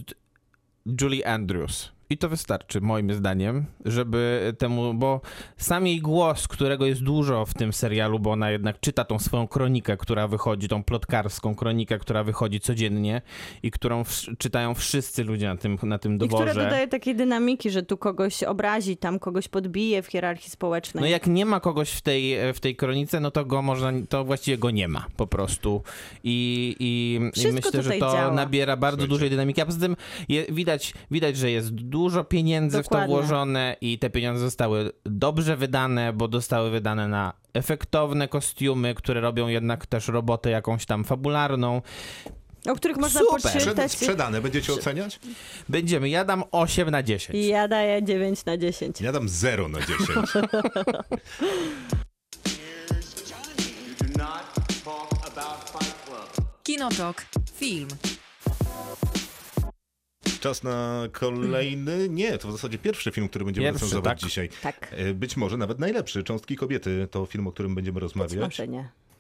Julie Andrews. I to wystarczy, moim zdaniem, żeby temu, bo sam jej głos, którego jest dużo w tym serialu, bo ona jednak czyta tą swoją kronikę, która wychodzi, tą plotkarską kronikę, która wychodzi codziennie i którą wsz- czytają wszyscy ludzie na tym, na tym I która dodaje takiej dynamiki, że tu kogoś obrazi, tam kogoś podbije w hierarchii społecznej. No jak nie ma kogoś w tej, w tej kronice, no to go można, to właściwie go nie ma po prostu. I, i, i myślę, że to działa. nabiera bardzo Słuchajcie. dużej dynamiki. A poza tym je, widać, widać, że jest dużo pieniędzy w Dokładnie. to włożone i te pieniądze zostały dobrze wydane, bo zostały wydane na efektowne kostiumy, które robią jednak też robotę jakąś tam fabularną. o których można Super. Poczytać. sprzedane, będziecie oceniać? Będziemy, ja dam 8 na 10. I ja daję 9 na 10. Ja dam 0 na 10. You do not talk about Fight Club. Kinotok. Film. Czas na kolejny, nie, to w zasadzie pierwszy film, który będziemy Pierwszy, recenzować tak. dzisiaj. Tak. E, Być może nawet najlepszy. Cząstki kobiety to film, o którym będziemy rozmawiać.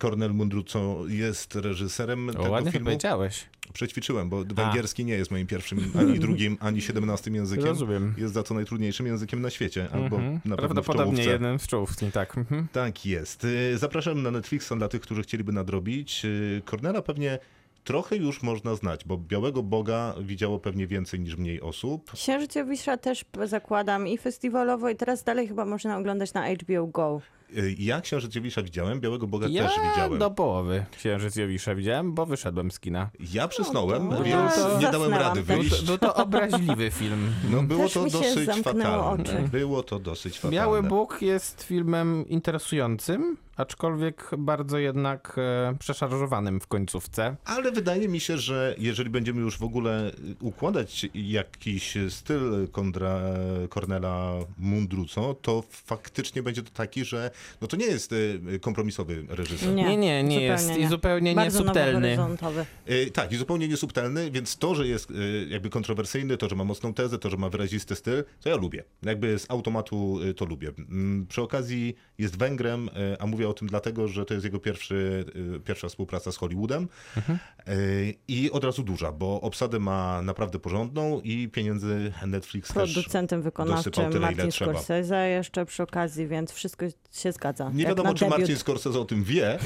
Cornel Mundruco jest reżyserem O, tego ładnie filmu. powiedziałeś. Przećwiczyłem, bo węgierski nie jest moim pierwszym, ani (laughs) drugim, ani siedemnastym językiem. Rozumiem. Jest za to najtrudniejszym językiem na świecie, albo Mhm. na pewno w Prawdopodobnie w czołówce, tak. Mhm. Tak jest. Y, Zapraszam na Netflixa dla tych, którzy chcieliby nadrobić. Y, Cornela pewnie trochę już można znać, bo Białego Boga widziało pewnie więcej niż mniej osób. Księżyc Jowisza też zakładam i festiwalowo i teraz dalej chyba można oglądać na HBO Go. Y, Ja Księżyc Jowisza widziałem, Białego Boga Ja też widziałem. do połowy Księżyc Jowisza widziałem, bo wyszedłem z kina. Ja przysnąłem, No to- więc to nie dałem rady wyjść. Był to obraźliwy film. No było Też to dosyć fatalne. oczy. Było to dosyć fatalne. Biały Bóg jest filmem interesującym, aczkolwiek bardzo jednak e, przeszarżowanym w końcówce. Ale wydaje mi się, że jeżeli będziemy już w ogóle układać jakiś styl kontra Cornela Mundruco, to faktycznie będzie to taki, że no to nie jest y, kompromisowy reżyser. Nie, Nie, nie, nie jest nie. i zupełnie Bardzo niesubtelny. Y, Tak, i zupełnie niesubtelny, więc to, że jest y, jakby kontrowersyjny, to, że ma mocną tezę, to, że ma wyrazisty styl, to ja lubię. Jakby z automatu y, to lubię. Mm, Przy okazji jest Węgrem, y, a mówię o tym dlatego, że to jest jego pierwszy, y, pierwsza współpraca z Hollywoodem Y, i od razu duża, bo obsadę ma naprawdę porządną i pieniędzy Netflix też Producentem dosypał wykonawczym tyle, Martin. Scorsese jeszcze przy okazji, więc wszystko się zgadza. Nie Jak wiadomo, czy debiut. Martin Scorsese o tym wie,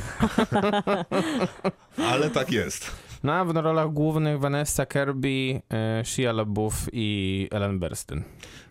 (laughs) ale tak jest. No a w rolach głównych Vanessa Kirby, e, Shia LaBeouf i Ellen Burstyn.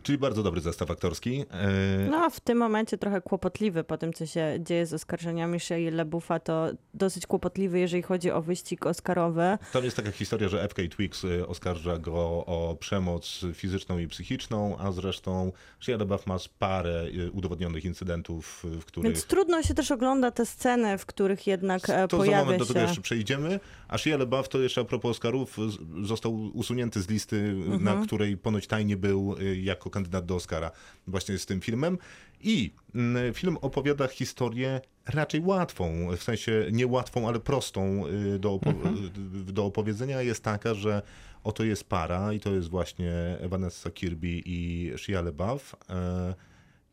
Czyli bardzo dobry zestaw aktorski. Y, No a w tym momencie trochę kłopotliwy po tym, co się dzieje z oskarżeniami Shia LaBeoufa, to dosyć kłopotliwy, jeżeli chodzi o wyścig oscarowy. Tam jest taka historia, że FK Twigs y, oskarża go o przemoc fizyczną i psychiczną, a zresztą Shia LaBeouf ma parę y, udowodnionych incydentów, w których... Więc trudno się też ogląda te sceny, w których jednak e, To za pojawia moment do tego się... jeszcze przejdziemy. A Shia LaBeouf to jeszcze a propos Oscarów został usunięty z listy, Mhm. na której ponoć tajnie był y, jako kandydat do Oscara właśnie z tym filmem. I mm, film opowiada historię raczej łatwą, w sensie nie łatwą, ale prostą y, do, opo- y, do opowiedzenia. Jest taka, że oto jest para i to jest właśnie Vanessa Kirby i Shia LaBeouf.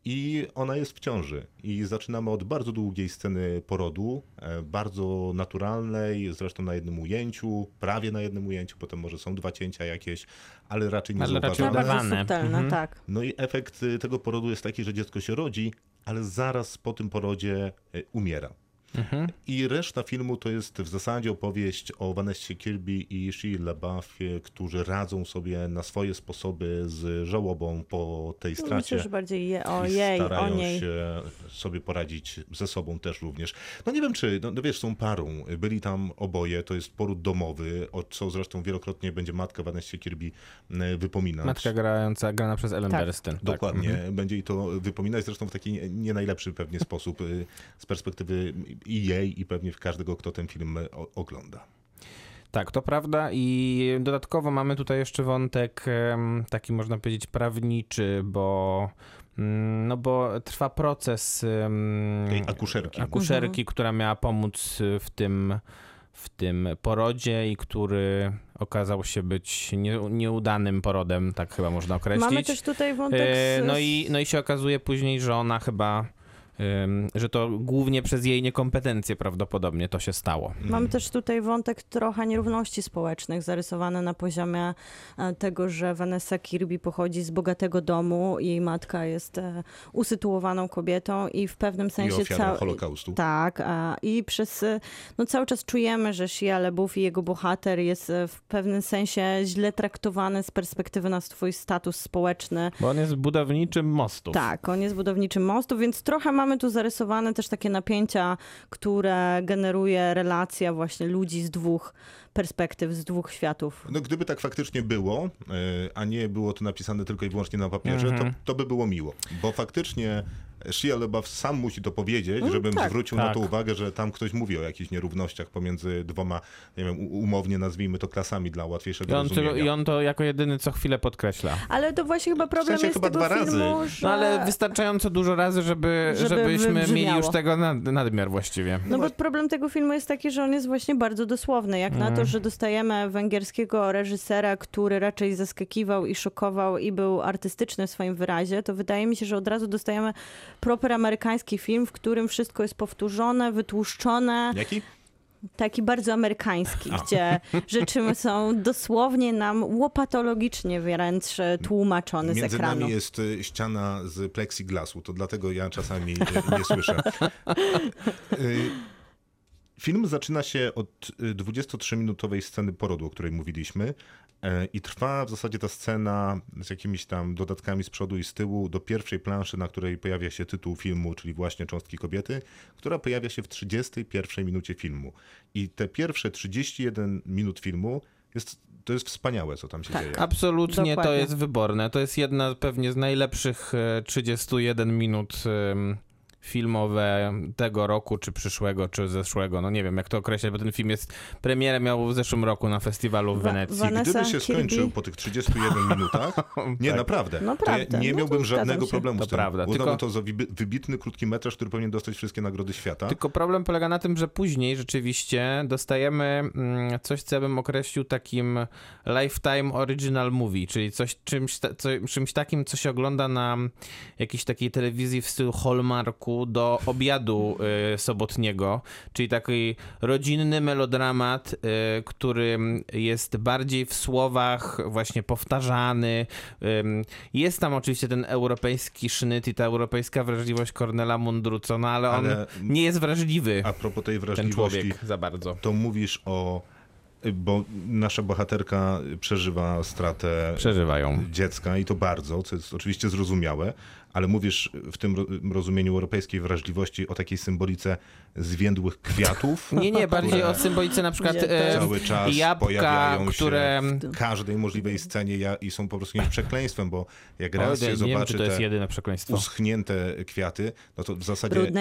E, I ona jest w ciąży. I zaczynamy od bardzo długiej sceny porodu, e, bardzo naturalnej, zresztą na jednym ujęciu, prawie na jednym ujęciu, potem może są dwa cięcia jakieś, ale raczej nie Ale raczej No, bardzo subtelne, Mhm. tak. No i efekt y, tego porodu jest taki, że dziecko się rodzi, ale zaraz po tym porodzie y, umiera. I reszta filmu to jest w zasadzie opowieść o Vanessie Kirby i Shia LaBeoufie, którzy radzą sobie na swoje sposoby z żałobą po tej stracie. No, Myślę, że bardziej je, o I jej, o starają niej. się sobie poradzić ze sobą też również. No nie wiem czy, no, no wiesz, są parą. Byli tam oboje, to jest poród domowy, o co zresztą wielokrotnie będzie matka Vanessa Kirby e, wypominać. Matka grająca, grana przez Ellen Tak. Burstyn. Tak. Dokładnie, Mhm. będzie jej to wypominać, zresztą w taki nie- najlepszy pewnie sposób y, z perspektywy i jej, i pewnie każdego, kto ten film o, ogląda. Tak, to prawda i dodatkowo mamy tutaj jeszcze wątek taki można powiedzieć prawniczy, bo mm, no bo trwa proces Tej akuszerki. akuszerki, która miała pomóc w tym w tym porodzie i który okazał się być nie, nieudanym porodem, tak chyba można określić. Mamy też tutaj wątek E, z, No i, no i się okazuje później, że ona chyba, że to głównie przez jej niekompetencje prawdopodobnie to się stało. Mamy też tutaj wątek trochę nierówności społecznych, zarysowany na poziomie e, tego, że Vanessa Kirby pochodzi z bogatego domu, jej matka jest e, usytuowaną kobietą i w pewnym I sensie ofiarą cał- Holokaustu. Tak, a, i przez, e, no cały czas czujemy, że Shia LaBeouf i jego bohater jest w pewnym sensie źle traktowany z perspektywy na swój status społeczny. Bo on jest budowniczym mostów. Tak, on jest budowniczym mostu, więc trochę mamy tu zarysowane też takie napięcia, które generuje relacja właśnie ludzi z dwóch perspektyw, z dwóch światów. No gdyby tak faktycznie było, y, a nie było to napisane tylko i wyłącznie na papierze, Mhm. to, to by było miło. Bo faktycznie Shia LaBeouf sam musi to powiedzieć, Mm, żebym tak. zwrócił na Tak. to uwagę, że tam ktoś mówi o jakichś nierównościach pomiędzy dwoma, nie wiem, umownie nazwijmy to klasami dla I łatwiejszego on, tylko, rozumienia. I on to jako jedyny co chwilę podkreśla. Ale to właśnie chyba problem sensie jest chyba tego dwa filmu, razy. że... No ale wystarczająco dużo razy, żeby, Żeby żebyśmy mieli już tego nad, nadmiar właściwie. No bo problem tego filmu jest taki, że on jest właśnie bardzo dosłowny. Jak Mhm. na to, że dostajemy węgierskiego reżysera, który raczej zaskakiwał i szokował i był artystyczny w swoim wyrazie, to wydaje mi się, że od razu dostajemy proper amerykański film, w którym wszystko jest powtórzone, wytłuszczone, Jaki? taki bardzo amerykański, gdzie rzeczy są dosłownie nam łopatologicznie wręcz tłumaczone z Między ekranu. nami jest y, ściana z plexiglasu, to dlatego ja czasami y, nie słyszę. (laughs) Y, Film zaczyna się od y, 23-minutowej sceny porodu, o której mówiliśmy. e, I trwa w zasadzie ta scena z jakimiś tam dodatkami z przodu i z tyłu do pierwszej planszy, na której pojawia się tytuł filmu, czyli właśnie Cząstki Kobiety, która pojawia się w 31 minucie filmu. I te pierwsze 31 minut filmu jest, to jest wspaniałe, co tam się Tak. dzieje. Absolutnie to Dokładnie. jest wyborne. To jest jedna pewnie z najlepszych e, 31 minut em, filmowe tego roku, czy przyszłego, czy zeszłego. No nie wiem, jak to określać, bo ten film jest, premierę miał w zeszłym roku na festiwalu w Wa- Wenecji. Vanessa Gdyby się Kirby. skończył po tych 31 (laughs) minutach, nie, Tak. naprawdę, to ja nie no miałbym żadnego się. problemu To z tym. prawda, Uznałbym tylko- to za wybitny krótki metraż, który powinien dostać wszystkie nagrody świata. Tylko problem polega na tym, że później rzeczywiście dostajemy mm, coś, co ja bym określił takim lifetime original movie, czyli coś, czymś, ta, co, czymś takim, co się ogląda na jakiejś takiej telewizji w stylu Hallmarku do obiadu y, sobotniego, czyli taki rodzinny melodramat, y, który jest bardziej w słowach właśnie powtarzany. Ym, jest tam oczywiście ten europejski sznyt i ta europejska wrażliwość Cornela Mundruco, no ale on Ale- nie jest wrażliwy, A propos tej ten wrażliwości, człowiek, za bardzo. to mówisz o... Bo nasza bohaterka przeżywa stratę Przeżywają. dziecka i to bardzo, co jest oczywiście zrozumiałe, ale mówisz w tym ro- rozumieniu europejskiej wrażliwości o takiej symbolice zwiędłych kwiatów. (laughs) Nie, nie, bardziej o symbolice na przykład e, cały czas jabłka, pojawiają się które... w każdej możliwej scenie i są po prostu jakimś przekleństwem, bo jak raz się wiem, zobaczy czy to jest te jedyne przekleństwo. uschnięte kwiaty, no to w zasadzie mózg,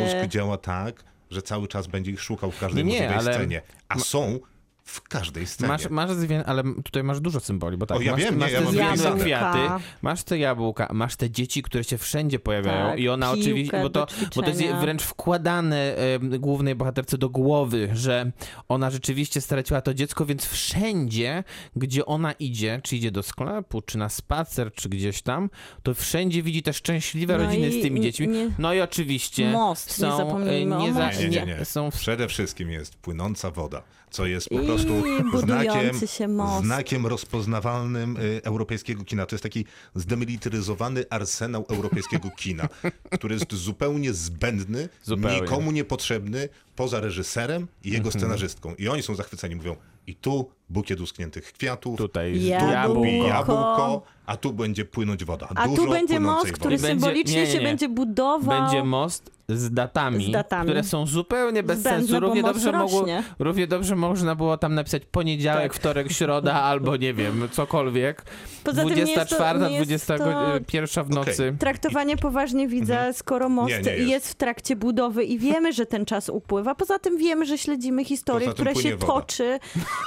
mózg działa tak, że cały czas będzie ich szukał w każdej Nie, możliwej ale- scenie. A są w każdej scenie. Masz, masz zwię... ale tutaj masz dużo symboli, bo tak, O, ja masz, wiem, nie, masz ja te kwiaty, Jabłka. masz te jabłka, masz te dzieci, które się wszędzie pojawiają Tak, i ona piłkę oczywiście, bo to, bo to jest wręcz wkładane em, głównej bohaterce do głowy, że ona rzeczywiście straciła to dziecko, więc wszędzie, gdzie ona idzie, czy idzie do sklepu, czy na spacer, czy gdzieś tam, to wszędzie widzi te szczęśliwe No rodziny z tymi dziećmi. nie- No i oczywiście Most, nie są, zapomnijmy e, nie. Nie, nie, nie. są w Przede wszystkim jest płynąca woda, co jest po I prostu budujący znakiem, znakiem rozpoznawalnym y, europejskiego kina. To jest taki zdemilitaryzowany arsenał europejskiego kina, (laughs) który jest zupełnie zbędny, Zupełnie. nikomu niepotrzebny, poza reżyserem i jego Mhm. scenarzystką. I oni są zachwyceni, mówią i tu bukiet uschniętych kwiatów, tutaj Jabłko. jabłko. i a tu będzie płynąć woda. A Dużo tu będzie most, który wody. Będzie- symbolicznie nie, nie, się będzie budował. Będzie most z datami, Z datami. które są zupełnie bez Zbędne, sensu. Równie most dobrze, mogło, równie dobrze można było tam napisać poniedziałek, Tak. wtorek, środa (laughs) albo nie wiem, cokolwiek. Poza tym nie jest to- 24, nie jest 21 w nocy. Traktowanie poważnie widza, skoro most Mhm. Nie, nie jest. jest. w trakcie budowy i wiemy, że ten czas upływa. Poza tym wiemy, że śledzimy historię, która się woda. toczy,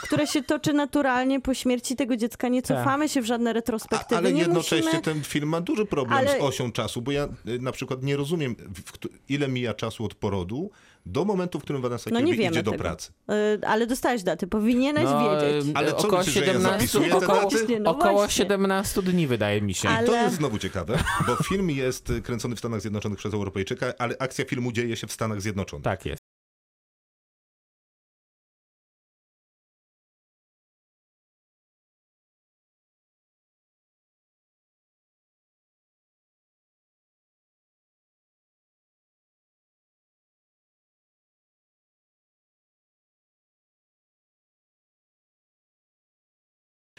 która się toczy naturalnie po śmierci tego dziecka. Nie Tak. cofamy się w żadne A, retrospektywy. ale nie jednocześnie musimy... ten film ma duży problem Ale- z osią czasu, bo ja y, na przykład nie rozumiem, ile mija czasu od porodu do momentu, w którym Vanessa No nie Kirby idzie do tego. pracy. Y, ale dostałeś daty, powinieneś wiedzieć. em, Ale co około myślisz, że ja 17, zapisuję te około, daty? No około właśnie. 17 dni wydaje mi się. I to Ale- jest znowu ciekawe, bo film jest y, kręcony w Stanach Zjednoczonych przez Europejczyka, ale akcja filmu dzieje się w Stanach Zjednoczonych. Tak jest.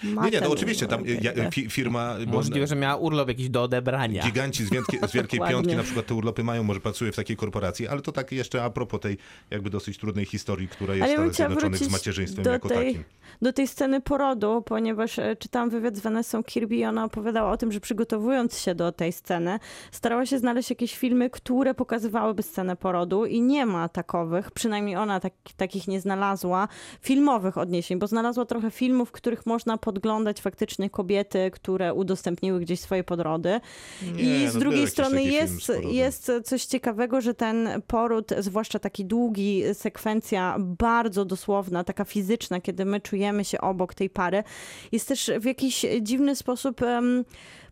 Nie, nie, ten no oczywiście, tam ja, fi, firma... bo- Możliwe, że miała urlop jakiś do odebrania. Giganci z, wielkie, z Wielkiej. (laughs) Piątki na przykład te urlopy mają, może pracuje w takiej korporacji, ale to tak jeszcze a propos tej jakby dosyć trudnej historii, która jest Ale w ja Zjednoczonych z macierzyństwem do jako tej, takim. do tej sceny porodu, ponieważ e, czytałam wywiad z Vanessą Kirby i ona opowiadała o tym, że przygotowując się do tej sceny, starała się znaleźć jakieś filmy, które pokazywałyby scenę porodu i nie ma takowych, przynajmniej ona tak, takich nie znalazła, filmowych odniesień, bo znalazła trochę filmów, w których można podglądać faktycznie kobiety, które udostępniły gdzieś swoje podrody. Nie, I no z był drugiej strony jest, jest coś ciekawego, że ten poród, zwłaszcza taki długi, sekwencja bardzo dosłowna, taka fizyczna, kiedy my czujemy się obok tej pary, jest też w jakiś dziwny sposób. em,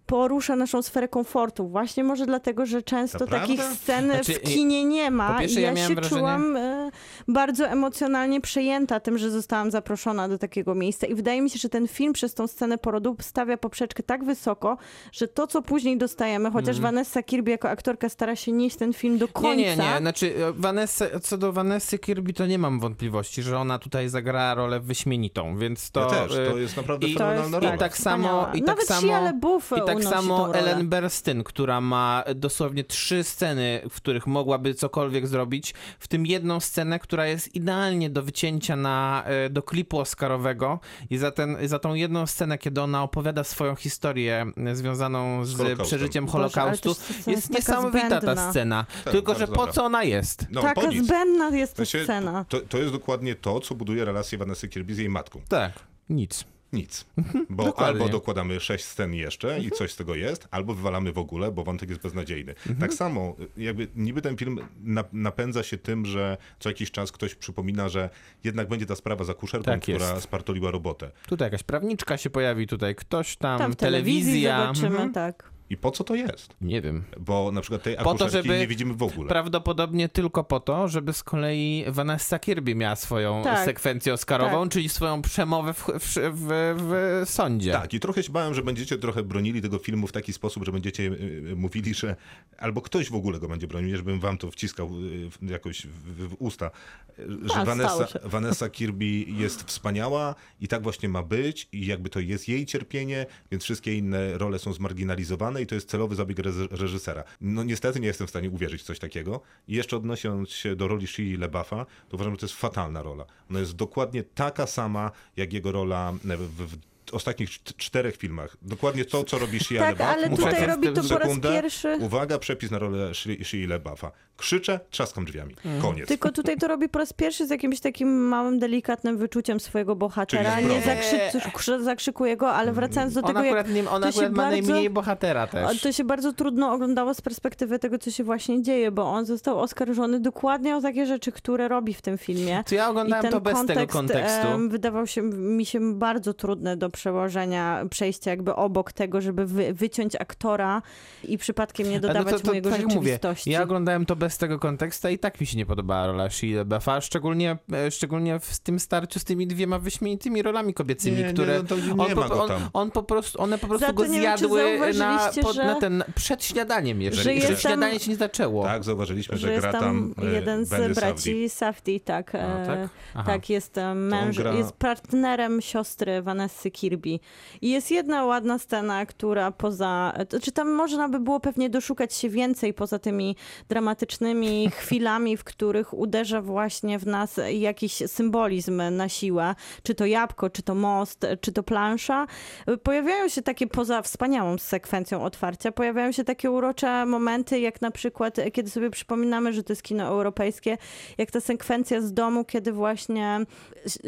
porusza naszą sferę komfortu. Właśnie może dlatego, że często takich scen Znaczy, w kinie nie ma. pierwsze, I ja ja, się wrażenie- czułam e, bardzo emocjonalnie przejęta tym, że zostałam zaproszona do takiego miejsca. I wydaje mi się, że ten film przez tą scenę porodu stawia poprzeczkę tak wysoko, że to, co później dostajemy, chociaż Vanessa Kirby jako aktorka stara się nieść ten film do końca. Nie, nie, nie. Znaczy, e, Vanessa, co do Vanessy Kirby, to nie mam wątpliwości, że ona tutaj zagrała rolę wyśmienitą, więc to... ja też, e, to jest naprawdę i- To fenomenalna jest, rola. I tak samo, i tak Nawet samo, Shia LaBeouf i tak unosi samo. Ellen Burstyn, która ma dosłownie trzy sceny, w których mogłaby cokolwiek zrobić, w tym jedną scenę, która jest idealnie do wycięcia na, e, do klipu oscarowego i za, ten, za tą jedną scenę, kiedy ona opowiada swoją historię e, związaną z, Holokaustem. przeżyciem Boże, Holokaustu, ta scena jest niesamowita ta zbędna. scena. Tak, Tylko, że po co ona jest? No, Taka zbędna jest ta Znaczy, scena. To, to jest dokładnie to, co buduje relację Vanessy Kirby z jej matką. Tak, nic. Nic. Bo dokładnie. albo dokładamy sześć scen jeszcze i coś z tego jest, albo wywalamy w ogóle, bo wątek jest beznadziejny. Tak samo, jakby niby ten film na, napędza się tym, że co jakiś czas ktoś przypomina, że jednak będzie ta sprawa za kuszerką, Tak która jest. spartoliła robotę. Tutaj jakaś prawniczka się pojawi, tutaj ktoś tam, Tam w telewizji telewizja. zobaczymy, Mhm. tak. I po co to jest? Nie wiem. Bo na przykład tej Po to, akuszerki żeby nie widzimy w ogóle. Prawdopodobnie tylko po to, żeby z kolei Vanessa Kirby miała swoją Tak. sekwencję oscarową, Tak. czyli swoją przemowę w, w, w, w sądzie. Tak, i trochę się bałem, że będziecie trochę bronili tego filmu w taki sposób, że będziecie y, y, mówili, że albo ktoś w ogóle go będzie bronił, nie żebym wam to wciskał y, jakoś w, usta, że A, stało Vanessa. Vanessa Kirby jest wspaniała i tak właśnie ma być i jakby to jest jej cierpienie, więc wszystkie inne role są zmarginalizowane i to jest celowy zabieg reżysera. No niestety nie jestem w stanie uwierzyć w coś takiego. I jeszcze odnosząc się do roli Shii LeBuffa, to uważam, że to jest fatalna rola. Ona jest dokładnie taka sama, jak jego rola w, w ostatnich czt- czterech filmach. Dokładnie to, co robi Shia Tak, LeBuff. ale tutaj teraz robi to po raz pierwszy. Uwaga, przepis na rolę Shii LeBuffa. Krzyczę, trzaskam drzwiami. Mm. Koniec. Tylko tutaj to robi po raz pierwszy z jakimś takim małym, delikatnym wyczuciem swojego bohatera. Nie zakrzy, krzy- zakrzykuje go, ale wracając do On tego, jak akurat, nie, on akurat ma bardzo- najmniej bohatera też. To się bardzo trudno oglądało z perspektywy tego, co się właśnie dzieje, bo on został oskarżony dokładnie o takie rzeczy, które robi w tym filmie. To ja oglądałem to bez kontekst tego kontekstu. em, wydawał się mi się bardzo trudny do przełożenia, przejścia jakby obok tego, żeby wy, wyciąć aktora i przypadkiem nie Ale dodawać mu jego tak jak mówię, rzeczywistości. ja oglądałem to bez tego kontekstu i tak mi się nie podobała rola Shia LaBeouffa, szczególnie, e, szczególnie w tym starciu z tymi dwiema wyśmienitymi rolami kobiecymi, Nie, nie, które no to nie on, ma go on, tam. on po prostu, one po prostu Za to go wiem, zjadły na, że- na ten, przed śniadaniem jeszcze. Że tam- śniadanie się nie zaczęło. Tak, zauważyliśmy, że, że gra tam tam e, jeden Benny z braci Safdie. Tak. A, e, tak? Tak, jest e, męż, gra- jest partnerem siostry Vanessy Kirby. I jest jedna ładna scena, która poza, czy tam można by było pewnie doszukać się więcej poza tymi dramatycznymi (laughs) chwilami, w których uderza właśnie w nas jakiś symbolizm na siłę, czy to jabłko, czy to most, czy to plansza. Pojawiają się takie poza wspaniałą sekwencją otwarcia, pojawiają się takie urocze momenty, jak na przykład, kiedy sobie przypominamy, że to jest kino europejskie, jak ta sekwencja z domu, kiedy właśnie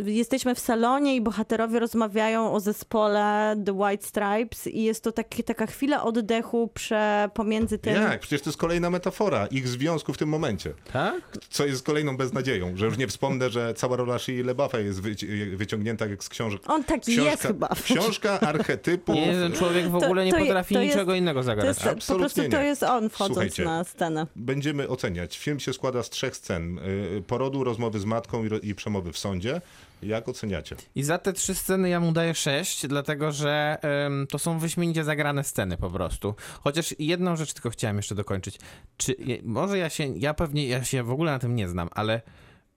jesteśmy w salonie i bohaterowie rozmawiają o zespole The White Stripes i jest to taki, taka chwila oddechu prze, pomiędzy tym... Jak? Przecież to jest kolejna metafora ich związku w tym momencie. Tak? Co jest kolejną beznadzieją, że już nie wspomnę, że cała rola Shii LeBuffa jest wyci- wyciągnięta jak z książek. On taki jest chyba. Książka archetypów. Nie, ten człowiek w To- ogóle nie to potrafi to jest- niczego innego To zagrać. jest, po Absolutnie prostu to nie. jest on wchodząc Słuchajcie. na scenę. Będziemy oceniać. Film się składa z trzech scen. Y, Porodu, rozmowy z matką i, i przemowy w sądzie. Jak oceniacie? I za te trzy sceny ja mu daję sześć, dlatego że em, to są wyśmienicie zagrane sceny po prostu. Chociaż jedną rzecz tylko chciałem jeszcze dokończyć. Czy może ja się, ja pewnie, ja się w ogóle na tym nie znam, ale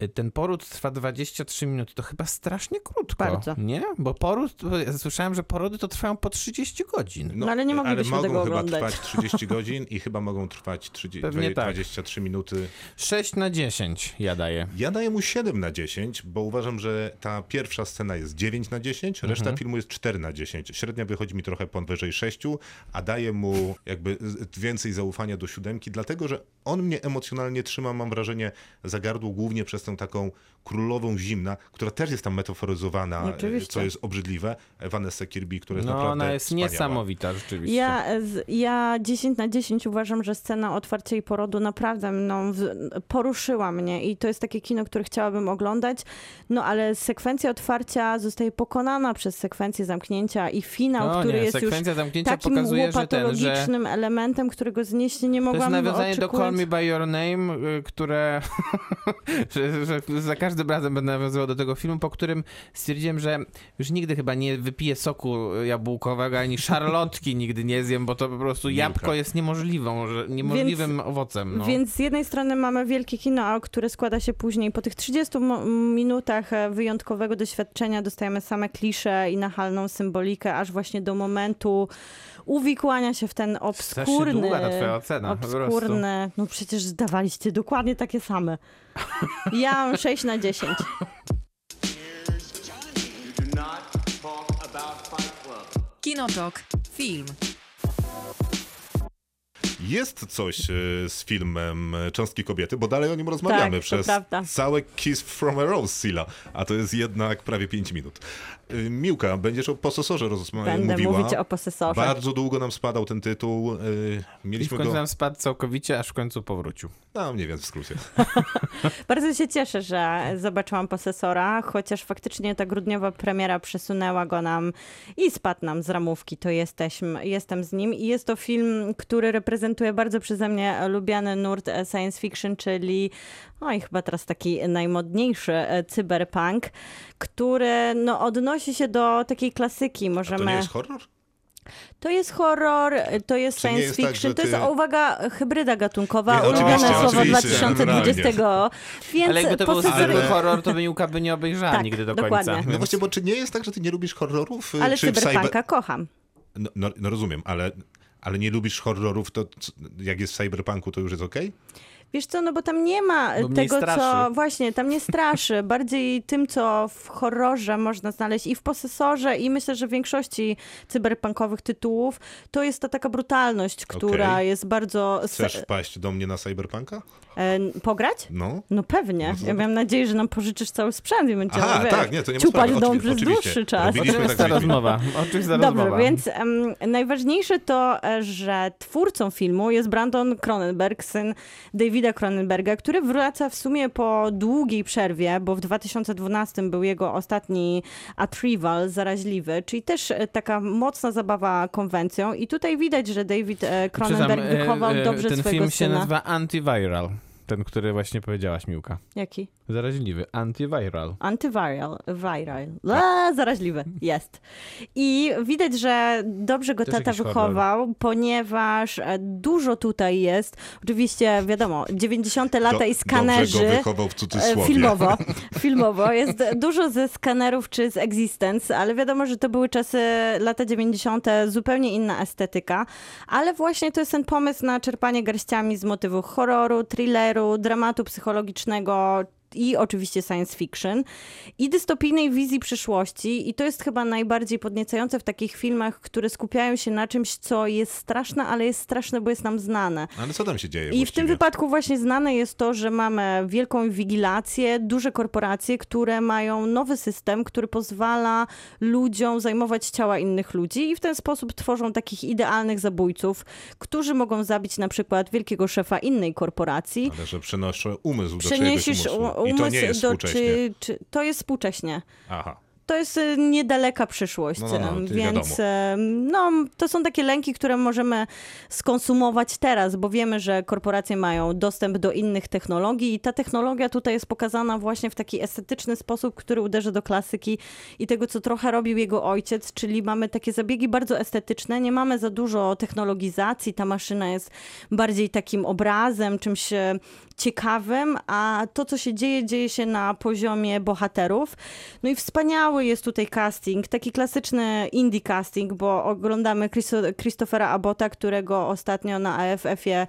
ten poród trwa 23 minuty, to chyba strasznie krótko. Bardzo. Nie? Bo poród, ja słyszałem, że porody to trwają po 30 godzin. No, ale nie moglibyśmy mogą tego chyba oglądać. trwać 30 godzin i chyba mogą trwać 30, Pewnie tak. 23 minuty. 6 na 10 ja daję. Ja daję mu 7 na 10, bo uważam, że ta pierwsza scena jest 9 na 10, reszta Mhm. filmu jest 4 na 10. Średnia wychodzi mi trochę powyżej 6, a daję mu jakby więcej zaufania do siódemki, dlatego że on mnie emocjonalnie trzyma, mam wrażenie, za gardło głównie przez tę taką królową zimna, która też jest tam metaforyzowana, Oczywiście. co jest obrzydliwe. Vanessa Kirby, która jest No naprawdę ona jest wspaniała. niesamowita rzeczywiście. Ja, ja 10 na 10 uważam, że scena otwarcia i porodu naprawdę mną poruszyła mnie i to jest takie kino, które chciałabym oglądać, no ale sekwencja otwarcia zostaje pokonana przez sekwencję zamknięcia i finał, No który nie, jest już sekwencja zamknięcia takim pokazuje, że ten, że elementem, którego znieść nie to jest mogłam nawiązanie do. Call Me By Your Name, y, które (laughs) że, za każdym razem będę nawiązywał do tego filmu, po którym stwierdziłem, że już nigdy chyba nie wypiję soku jabłkowego, ani szarlotki (laughs) nigdy nie zjem, bo to po prostu jabłko jest niemożliwą, że, niemożliwym owocem. No. Więc z jednej strony mamy wielkie kino, które składa się później po tych 30 mo- minutach e, wyjątkowego doświadczenia dostajemy same klisze i nachalną symbolikę, aż właśnie do momentu uwikłania się w ten Strasznie obskurny, długa ta twoja ocena, obskurny, no przecież dawaliście dokładnie takie same. Ja mam 6 na 10. You do not talk about Fight Club. Kinotok. Film. Jest coś e, z filmem Cząstki Kobiety, bo dalej o nim rozmawiamy Tak, przez prawda. całe Kiss from a Rose Silla, a to jest jednak prawie 5 minut. E, Miłka, będziesz o posesorze rozma- Będę mówiła. mówić o posesorze. Bardzo długo nam spadał ten tytuł. e, I w Mieliśmy końcu go, nam spadł całkowicie, aż w końcu powrócił. no mniej więcej w skrócie. (laughs) Bardzo się cieszę, że zobaczyłam posesora, chociaż faktycznie ta grudniowa premiera przesunęła go nam i spadł nam z ramówki. To jesteśmy, jestem z nim. I jest to film, który reprezentuje bardzo przeze mnie lubiany nurt e, science fiction, czyli oj, chyba teraz taki najmodniejszy e, cyberpunk, który no, odnosi się do takiej klasyki. A Możemy... to nie jest horror? To jest horror, to jest Czy science jest tak, fiction, że to jest, ty- o, uwaga, hybryda gatunkowa, Nie, ulubione słowo oczywiście, 2020. Więc Ale jakby to był zwykły horror, to by Miłka by nie obejrzała Tak, nigdy do dokładnie. końca. No Więc- właśnie, bo czy nie jest tak, że ty nie lubisz horrorów? e, Ale czy cyberpunka cyber- kocham. No, no, no rozumiem, ale, ale nie lubisz horrorów, to jak jest w cyberpunku, to już jest okej? Wiesz co, no bo tam nie ma Bo tego, co... Właśnie, tam nie straszy. (laughs) Bardziej tym, co w horrorze można znaleźć i w posesorze i myślę, że w większości cyberpunkowych tytułów, to jest ta taka brutalność, która Okej. jest bardzo... Chcesz wpaść do mnie na cyberpunka? E, pograć? No. No pewnie. No to ja miałem nadzieję, że nam pożyczysz cały sprzęt i będziemy, Aha, wiesz, tak, nie, to nie ciupać Oczywi- przez dłuższy czas. O Robiliśmy czym jest tak rozmowa? Dobrze, rozmowa? więc em, najważniejsze to, e, że twórcą filmu jest Brandon Cronenberg, syn Davida Cronenberga, który wraca w sumie po długiej przerwie, bo w 2012 był jego ostatni Atrival, zaraźliwy, czyli też e, taka mocna zabawa konwencją i tutaj widać, że David e, Cronenberg wychował dobrze Ten swojego film się syna. nazywa Antiviral. Ten, który właśnie powiedziałaś, Miłka. Jaki? Zaraźliwy. Antiviral. Antyviral, viral, A, zaraźliwy, jest. I widać, że dobrze go Też tata wychował, ponieważ e, dużo tutaj jest. Oczywiście, wiadomo, 90. lata Do- i skanerzy. Dobrze go wychował w e, cudzysłowie. Filmowo, (laughs) filmowo. Jest dużo ze skanerów czy z Existence, ale wiadomo, że to były czasy lata 90., zupełnie inna estetyka. Ale właśnie to jest ten pomysł na czerpanie garściami z motywów horroru, thrilleru, dramatu psychologicznego i oczywiście science fiction i dystopijnej wizji przyszłości i to jest chyba najbardziej podniecające w takich filmach, które skupiają się na czymś, co jest straszne, ale jest straszne, bo jest nam znane. Ale co tam się dzieje I w tym właściwie? wypadku właśnie znane jest to, że mamy wielką wigilację, duże korporacje, które mają nowy system, który pozwala ludziom zajmować ciała innych ludzi i w ten sposób tworzą takich idealnych zabójców, którzy mogą zabić na przykład wielkiego szefa innej korporacji. Ale że przenoszę umysł do czyjegoś umysłu. U- I to nie umysł jest współcześnie. czy, czy to jest współcześnie. Aha. to jest y, niedaleka przyszłość, No, no, no, to więc no, to są takie lęki, które możemy skonsumować teraz, bo wiemy, że korporacje mają dostęp do innych technologii i ta technologia tutaj jest pokazana właśnie w taki estetyczny sposób, który uderza do klasyki i tego, co trochę robił jego ojciec, czyli mamy takie zabiegi bardzo estetyczne, nie mamy za dużo technologizacji, ta maszyna jest bardziej takim obrazem, czymś ciekawym, a to, co się dzieje, dzieje się na poziomie bohaterów. No i wspaniały jest tutaj casting, taki klasyczny indie casting, bo oglądamy Christo- Christophera Abbotta, którego ostatnio na AFF-ie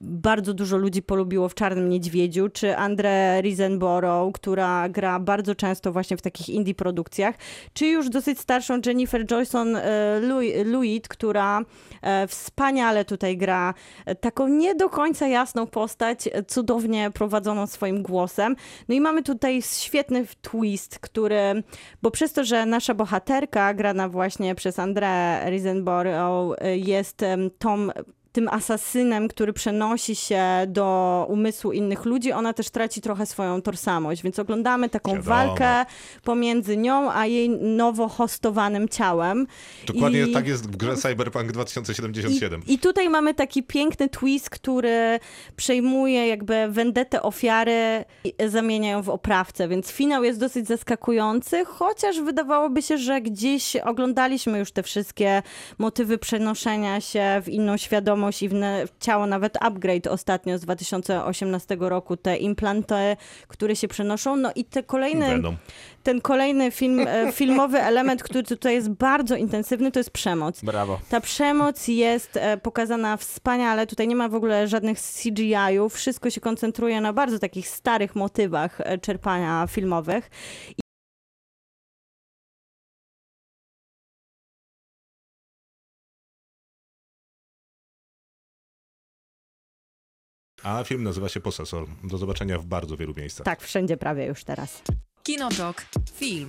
bardzo dużo ludzi polubiło w Czarnym Niedźwiedziu, czy Andre Risenborough, która gra bardzo często właśnie w takich indie produkcjach, czy już dosyć starszą Jennifer Joyson e, Lewitt, która e, wspaniale tutaj gra e, taką nie do końca jasną postać, cudownie prowadzoną swoim głosem. No i mamy tutaj świetny twist, który, bo przez to, że nasza bohaterka, grana właśnie przez André Risenborough, jest tą tym asasynem, który przenosi się do umysłu innych ludzi, ona też traci trochę swoją tożsamość, więc oglądamy taką Wiadomo. walkę pomiędzy nią a jej nowo hostowanym ciałem. Dokładnie I- tak jest w grze Cyberpunk 2077. i, I tutaj mamy taki piękny twist, który przejmuje jakby vendetę ofiary i zamienia ją w oprawcę, więc finał jest dosyć zaskakujący, chociaż wydawałoby się, że gdzieś oglądaliśmy już te wszystkie motywy przenoszenia się w inną świadomość i w, ne- w ciało, nawet upgrade ostatnio z 2018 roku, te implanty, które się przenoszą, no i te kolejne Venom. ten kolejny film, e, filmowy (laughs) element, który tutaj jest bardzo intensywny, to jest przemoc. Brawo. Ta przemoc jest e, pokazana wspaniale. Tutaj nie ma w ogóle żadnych CGI-ów. Wszystko się koncentruje na bardzo takich starych motywach e, czerpania filmowych. A film nazywa się Posesor. Do zobaczenia w bardzo wielu miejscach. Tak, wszędzie prawie już teraz. Kinotok. Film.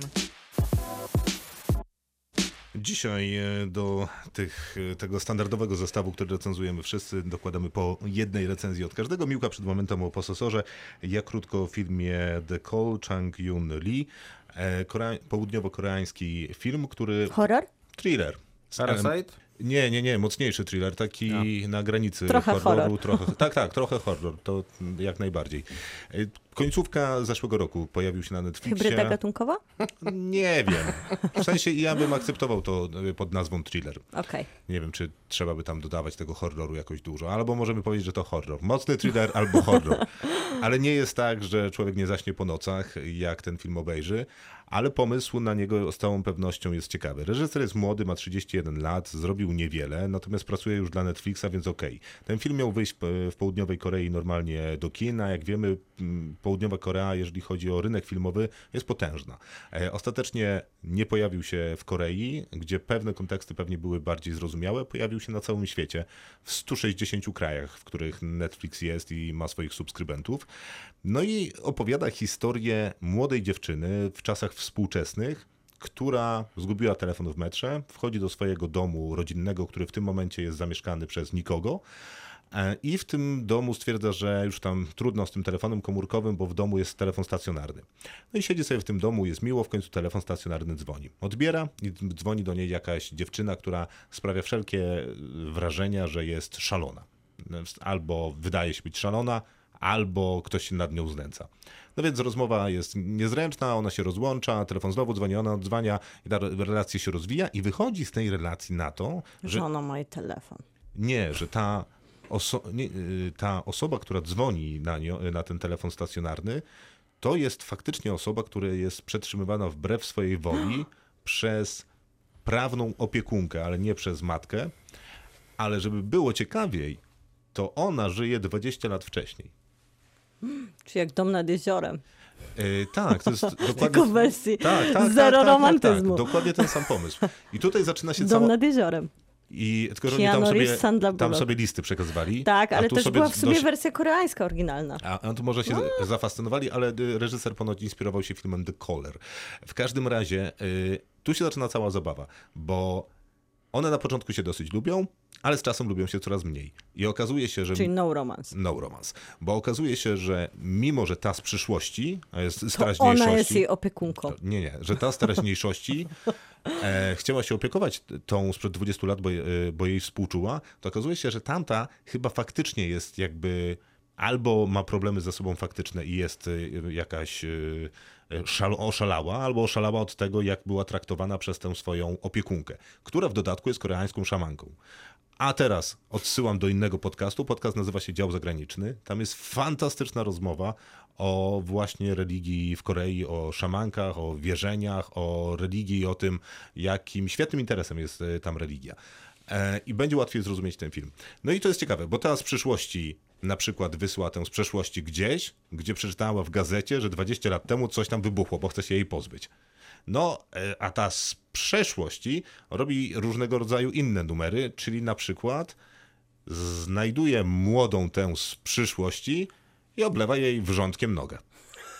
Dzisiaj e, do tych, e, tego standardowego zestawu, który recenzujemy wszyscy, dokładamy po jednej recenzji od każdego. Miłka przed momentem o posesorze. Ja krótko o filmie The Call Chang Yun Lee. E, Korea- południowo-koreański film, który... Horror? Thriller. Parasite? Nie, nie, nie, mocniejszy thriller, taki na granicy Trochę horroru. horror. Trochę, tak, tak, (laughs) trochę horror, to jak najbardziej. E, Końcówka zeszłego roku pojawił się na Netflixie. Hybryda gatunkowa? (laughs) Nie wiem. W sensie ja bym akceptował to e, pod nazwą thriller. Okej. Nie wiem, czy trzeba by tam dodawać tego horroru jakoś dużo, albo możemy powiedzieć, że to horror. Mocny thriller albo horror. Ale nie jest tak, że człowiek nie zaśnie po nocach, jak ten film obejrzy, ale pomysł na niego z całą pewnością jest ciekawy. Reżyser jest młody, ma 31 lat, zrobił niewiele, natomiast pracuje już dla Netflixa, więc okej. Ten film miał wyjść w południowej Korei normalnie do kina. Jak wiemy, południowa Korea, jeżeli chodzi o rynek filmowy, jest potężna. E, Ostatecznie nie pojawił się w Korei, gdzie pewne konteksty pewnie były bardziej zrozumiałe. Pojawił się na całym świecie, w 160 krajach, w których Netflix jest i ma swoich subskrybentów. No i opowiada historię młodej dziewczyny w czasach współczesnych, która zgubiła telefon w metrze, wchodzi do swojego domu rodzinnego, który w tym momencie jest zamieszkany przez nikogo. E, I w tym domu stwierdza, że już tam trudno z tym telefonem komórkowym, bo w domu jest telefon stacjonarny. No i siedzi sobie w tym domu, jest miło, w końcu telefon stacjonarny dzwoni. Odbiera i dzwoni do niej jakaś dziewczyna, która sprawia wszelkie e, wrażenia, że jest szalona. Albo wydaje się być szalona, albo ktoś się nad nią znęca. No więc rozmowa jest niezręczna, ona się rozłącza, telefon znowu dzwoni, ona odzwania i ta relacja się rozwija i wychodzi z tej relacji na to, że Że ona ma jej telefon. nie, że ta, oso- nie, y, ta osoba, która dzwoni na, nią, na ten telefon stacjonarny, to jest faktycznie osoba, która jest przetrzymywana wbrew swojej woli (gasps) przez prawną opiekunkę, ale nie przez matkę. Ale żeby było ciekawiej, to ona żyje 20 lat wcześniej. Czy jak dom nad jeziorem. Yy, tak, to jest (laughs) dokładnie... Tylko w wersji tak, tak, zero tak, tak, romantyzmu. Tak, tak, dokładnie ten sam pomysł. I tutaj zaczyna się Dom cała... nad jeziorem. I tylko, że oni tam sobie, tam sobie listy przekazywali. Tak, ale też była w sobie dość- wersja koreańska oryginalna. A a tu może się zafascynowali, ale y, reżyser ponoć inspirował się filmem The Caller. W każdym razie y, tu się zaczyna cała zabawa, bo One na początku się dosyć lubią, ale z czasem lubią się coraz mniej. I okazuje się, że... Czyli no romance. No romance. Bo okazuje się, że mimo, że ta z przyszłości, a jest z teraźniejszości... ona jest jej opiekunką. Nie, nie, że ta z teraźniejszości e, chciała się opiekować tą sprzed 20 lat, bo, e, bo jej współczuła, to okazuje się, że tamta chyba faktycznie jest jakby albo ma problemy ze sobą faktyczne i jest e, jakaś e, oszalała, albo oszalała od tego, jak była traktowana przez tę swoją opiekunkę, która w dodatku jest koreańską szamanką. A teraz odsyłam do innego podcastu. Podcast nazywa się Dział Zagraniczny. Tam jest fantastyczna rozmowa o właśnie religii w Korei, o szamankach, o wierzeniach, o religii o tym, jakim świetnym interesem jest e, tam religia. E, I będzie łatwiej zrozumieć ten film. No i to jest ciekawe, bo ta z przyszłości na przykład wysła tę z przeszłości gdzieś, gdzie przeczytała w gazecie, że 20 lat temu coś tam wybuchło, bo chce się jej pozbyć. No, e, a ta z przeszłości robi różnego rodzaju inne numery, czyli na przykład znajduje młodą tę z przyszłości i oblewa jej wrzątkiem nogę.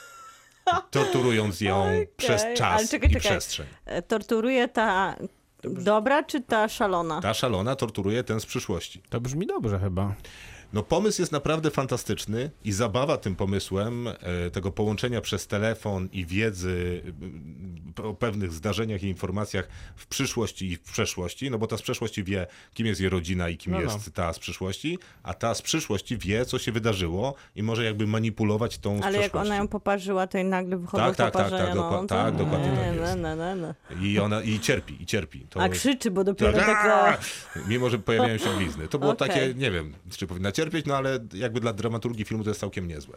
(laughs) Torturując ją Okej, przez czas czekaj, i czekaj. przestrzeń. E, Torturuje ta dobra czy ta szalona? Ta szalona torturuje tę z przyszłości. To brzmi dobrze chyba. No pomysł jest naprawdę fantastyczny i zabawa tym pomysłem, e, tego połączenia przez telefon i wiedzy e, o pewnych zdarzeniach i informacjach w przyszłości i w przeszłości, no bo ta z przeszłości wie, kim jest jej rodzina i kim No, no. jest ta z przyszłości, a ta z przyszłości wie, co się wydarzyło i może jakby manipulować tą Ale jak ona ją poparzyła, to i nagle wychodzą Tak, tak, tak, tak, no, tak, dokładnie tak jest. ne, ne, ne. I ona i cierpi, i cierpi. To A krzyczy, bo dopiero Tak, Mimo, że pojawiają się blizny. To było (laughs) Okej. takie, nie wiem, czy powinna cierpieć, no ale jakby dla dramaturgii filmu to jest całkiem niezłe.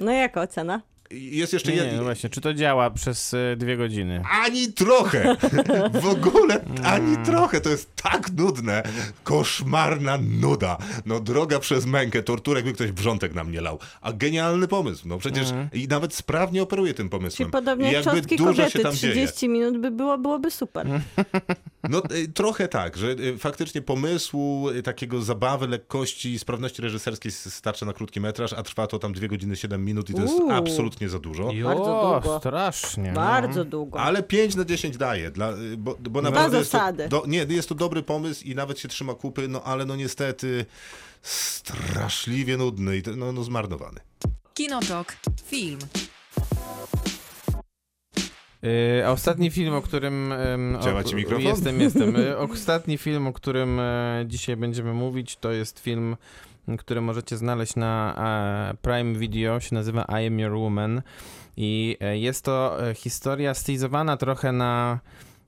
No jaka ocena? I Jest jeszcze Nie, jed... nie, no właśnie, czy to działa przez e, dwie godziny? Ani trochę! (laughs) W ogóle ani trochę. To jest tak nudne. Koszmarna nuda. No droga przez mękę, torturę, jakby ktoś wrzątek nam nie lał. A genialny pomysł. No przecież i nawet sprawnie operuje tym pomysłem. Czyli podobnie I jak jakby cząstki dużo się kobiety, tam dzieje. 30 minut by było, byłoby super. (laughs) No y, trochę tak, że y, faktycznie pomysłu, y, takiego zabawy, lekkości, sprawności reżyserskiej starcza na krótki metraż, a trwa to tam 2 godziny 7 minut i to jest Uuu. Absolutnie za dużo. Bardzo długo. strasznie. no. Bardzo długo. Ale 5 na 10 daje, dla, bo, bo naprawdę jest to, do, nie, jest to dobry pomysł i nawet się trzyma kupy, no ale no niestety straszliwie nudny i to- no, no zmarnowany. Kinotok. Film. A ostatni film, o którym. ym, Działa ci mikrofon? Jestem, jestem. Y, Ostatni film, o którym e, dzisiaj będziemy mówić, to jest film, który możecie znaleźć na e, Prime Video. Się nazywa I Am Your Woman. I e, jest to e, historia stylizowana trochę na.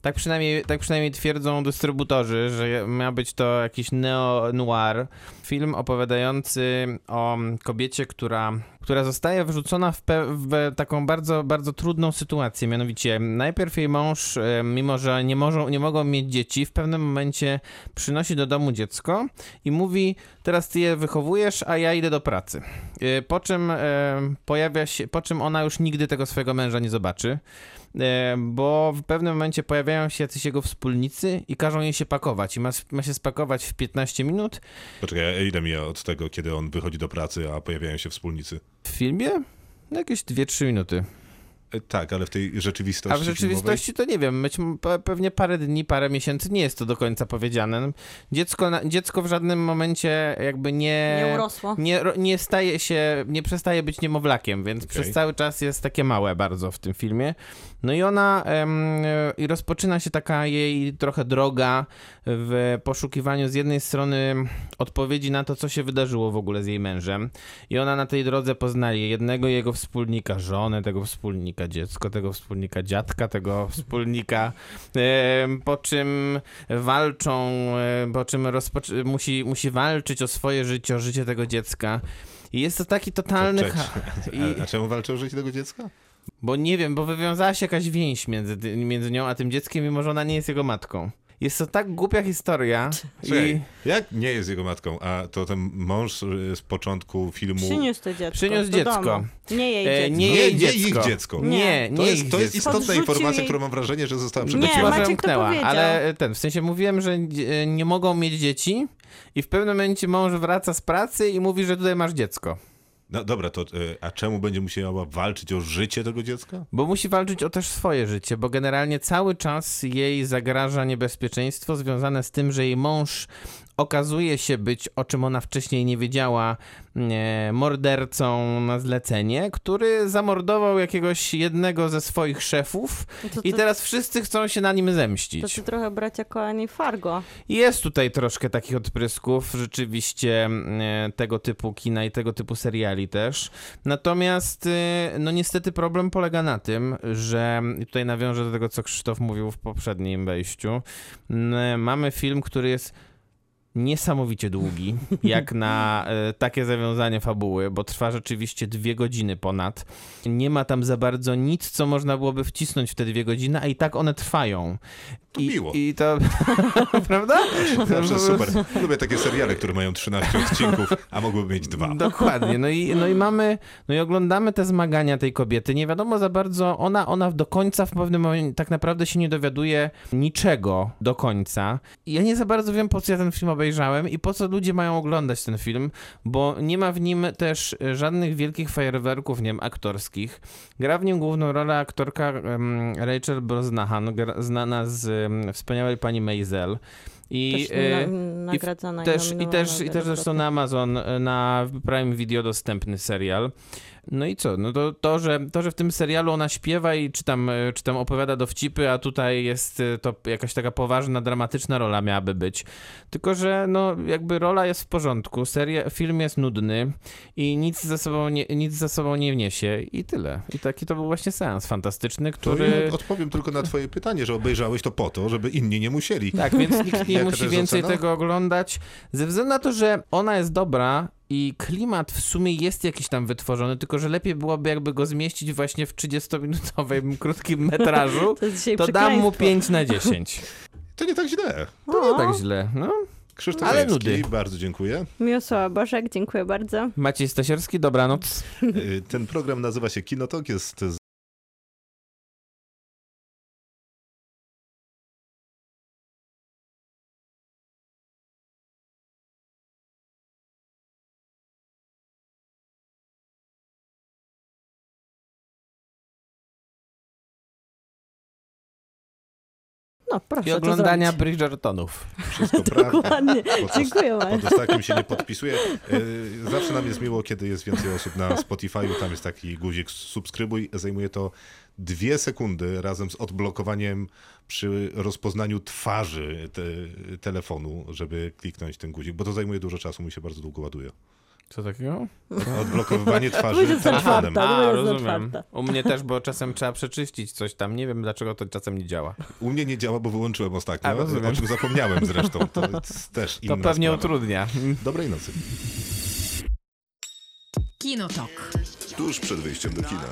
Tak przynajmniej, tak przynajmniej twierdzą dystrybutorzy, że ma być to jakiś neo-noir. Film opowiadający o kobiecie, która, która zostaje wrzucona w, w taką bardzo, bardzo trudną sytuację. Mianowicie, najpierw jej mąż, e, mimo że nie, mogą, nie mogą mieć dzieci, w pewnym momencie przynosi do domu dziecko i mówi: Teraz ty je wychowujesz, a ja idę do pracy. E, Po czym e, pojawia się, po czym ona już nigdy tego swojego męża nie zobaczy. E, bo w pewnym momencie pojawiają się jacyś jego wspólnicy i każą jej się pakować. I ma, ma się spakować w 15 minut. Poczekaj, ile mija od tego, kiedy on wychodzi do pracy, a pojawiają się wspólnicy? W filmie? No Jakieś 2-3 minuty. E, Tak, ale w tej rzeczywistości A w rzeczywistości to nie wiem, być, pewnie parę dni, parę miesięcy, nie jest to do końca powiedziane. Dziecko, na- dziecko w żadnym momencie jakby nie... Nie urosło. Nie, nie staje się, nie przestaje być niemowlakiem, więc Okej. przez cały czas jest takie małe bardzo w tym filmie. No i ona, em, e, i rozpoczyna się taka jej trochę droga w poszukiwaniu z jednej strony odpowiedzi na to, co się wydarzyło w ogóle z jej mężem. I ona na tej drodze poznaje jednego jego wspólnika, żonę tego wspólnika, dziecko tego wspólnika, dziadka tego wspólnika, po czym walczą, po czym rozpoczy- musi, musi walczyć o swoje życie, o życie tego dziecka. I jest to taki totalny... Czekaj, cha- A, a czemu walczy o życie tego dziecka? bo nie wiem, bo wywiązała się jakaś więź między, między nią a tym dzieckiem, mimo że ona nie jest jego matką. Jest to tak głupia historia. I jak nie jest jego matką, a to ten mąż y, z początku filmu... Przyniósł to dziecko Przyniósł dziecko. Domu. Nie jej E, dziecko. nie Nie, jej nie dziecko. ich dziecko. Nie, nie To jest, ich to jest dziecko. istotna Podrzucił informacja, jej- którą mam wrażenie, że została Nie, przegapiona. może Maciek to powiedział. ale ten, w sensie mówiłem, że e, nie mogą mieć dzieci i w pewnym momencie mąż wraca z pracy i mówi, że tutaj masz dziecko. No dobra, to y, a czemu będzie musiała walczyć o życie tego dziecka? Bo musi walczyć o też swoje życie, bo generalnie cały czas jej zagraża niebezpieczeństwo związane z tym, że jej mąż okazuje się być, o czym ona wcześniej nie wiedziała, e, mordercą na zlecenie, który zamordował jakiegoś jednego ze swoich szefów No to, i to, teraz wszyscy chcą się na nim to, zemścić. to trochę bracia Koani Fargo. Jest tutaj troszkę takich odprysków, rzeczywiście e, tego typu kina i tego typu seriali też. Natomiast, e, no niestety problem polega na tym, że tutaj nawiążę do tego, co Krzysztof mówił w poprzednim wejściu. m, Mamy film, który jest niesamowicie długi, (laughs) jak na e, takie zawiązanie fabuły, bo trwa rzeczywiście dwie godziny ponad. Nie ma tam za bardzo nic, co można byłoby wcisnąć w te dwie godziny, a i tak one trwają. I, miło. I to, (laughs) prawda? Zawsze super. Lubię takie seriale, które mają 13 odcinków, a mogłyby mieć dwa. Dokładnie. No i, no i mamy, no i oglądamy te zmagania tej kobiety. Nie wiadomo za bardzo, ona, ona do końca w pewnym momencie tak naprawdę się nie dowiaduje niczego do końca. I ja nie za bardzo wiem, po co ja ten film obejrzałem i po co ludzie mają oglądać ten film, bo nie ma w nim też e, żadnych wielkich fajerwerków, nie wiem, aktorskich. Gra w nim główną rolę aktorka Rachel Brosnahan, znana z wspaniałej pani Maisel. I, Też e, na, i, też, i, też, I też zresztą na Amazon, e, na Prime Video dostępny serial. No i co? No to, to, że, to, że w tym serialu ona śpiewa i czy tam, e, czy tam opowiada dowcipy, a tutaj jest e, to jakaś taka poważna, dramatyczna rola miałaby być. Tylko, że no jakby rola jest w porządku, seria, film jest nudny i nic za sobą nie, nic za sobą nie wniesie i tyle. I taki to był właśnie seans fantastyczny, który... ja odpowiem tylko na twoje pytanie, że obejrzałeś to po to, żeby inni nie musieli. Tak, więc nikt nie (laughs) musi więcej ocena? tego oglądać. Ze względu na to, że ona jest dobra i klimat w sumie jest jakiś tam wytworzony, tylko że lepiej byłoby jakby go zmieścić właśnie w 30-minutowym (laughs) krótkim metrażu, To to dam mu przekleństwo. 5 na 10. To nie tak źle. To nie tak źle, no. Krzysztof Ale nudy. bardzo dziękuję. Miłosława Bożek, dziękuję bardzo. Maciej Stasierski, dobranoc. Y, Ten program nazywa się Kinotok, jest No proszę I oglądania. Bridgertonów. wszystko (laughs) prawda. Dokładnie, Pod- dziękuję bardzo. Pod ostatnim się nie podpisuję. Y, Zawsze nam jest miło, kiedy jest więcej osób na Spotify'u. Tam jest taki guzik subskrybuj. Zajmuje to dwie sekundy razem z odblokowaniem przy rozpoznaniu twarzy te, telefonu, żeby kliknąć ten guzik, bo to zajmuje dużo czasu, mi się bardzo długo ładuje. Co takiego? (laughs) Odblokowywanie twarzy telefonem. czwarta. A, jest rozumiem. U mnie też, bo czasem trzeba przeczyścić coś tam. Nie wiem, dlaczego to czasem nie działa. U mnie nie działa, bo wyłączyłem ostatnio, A, rozumiem. o czym zapomniałem zresztą. To jest też To inna pewnie sprawa. utrudnia. Dobrej nocy. Kinotok. Tuż przed wyjściem do kina.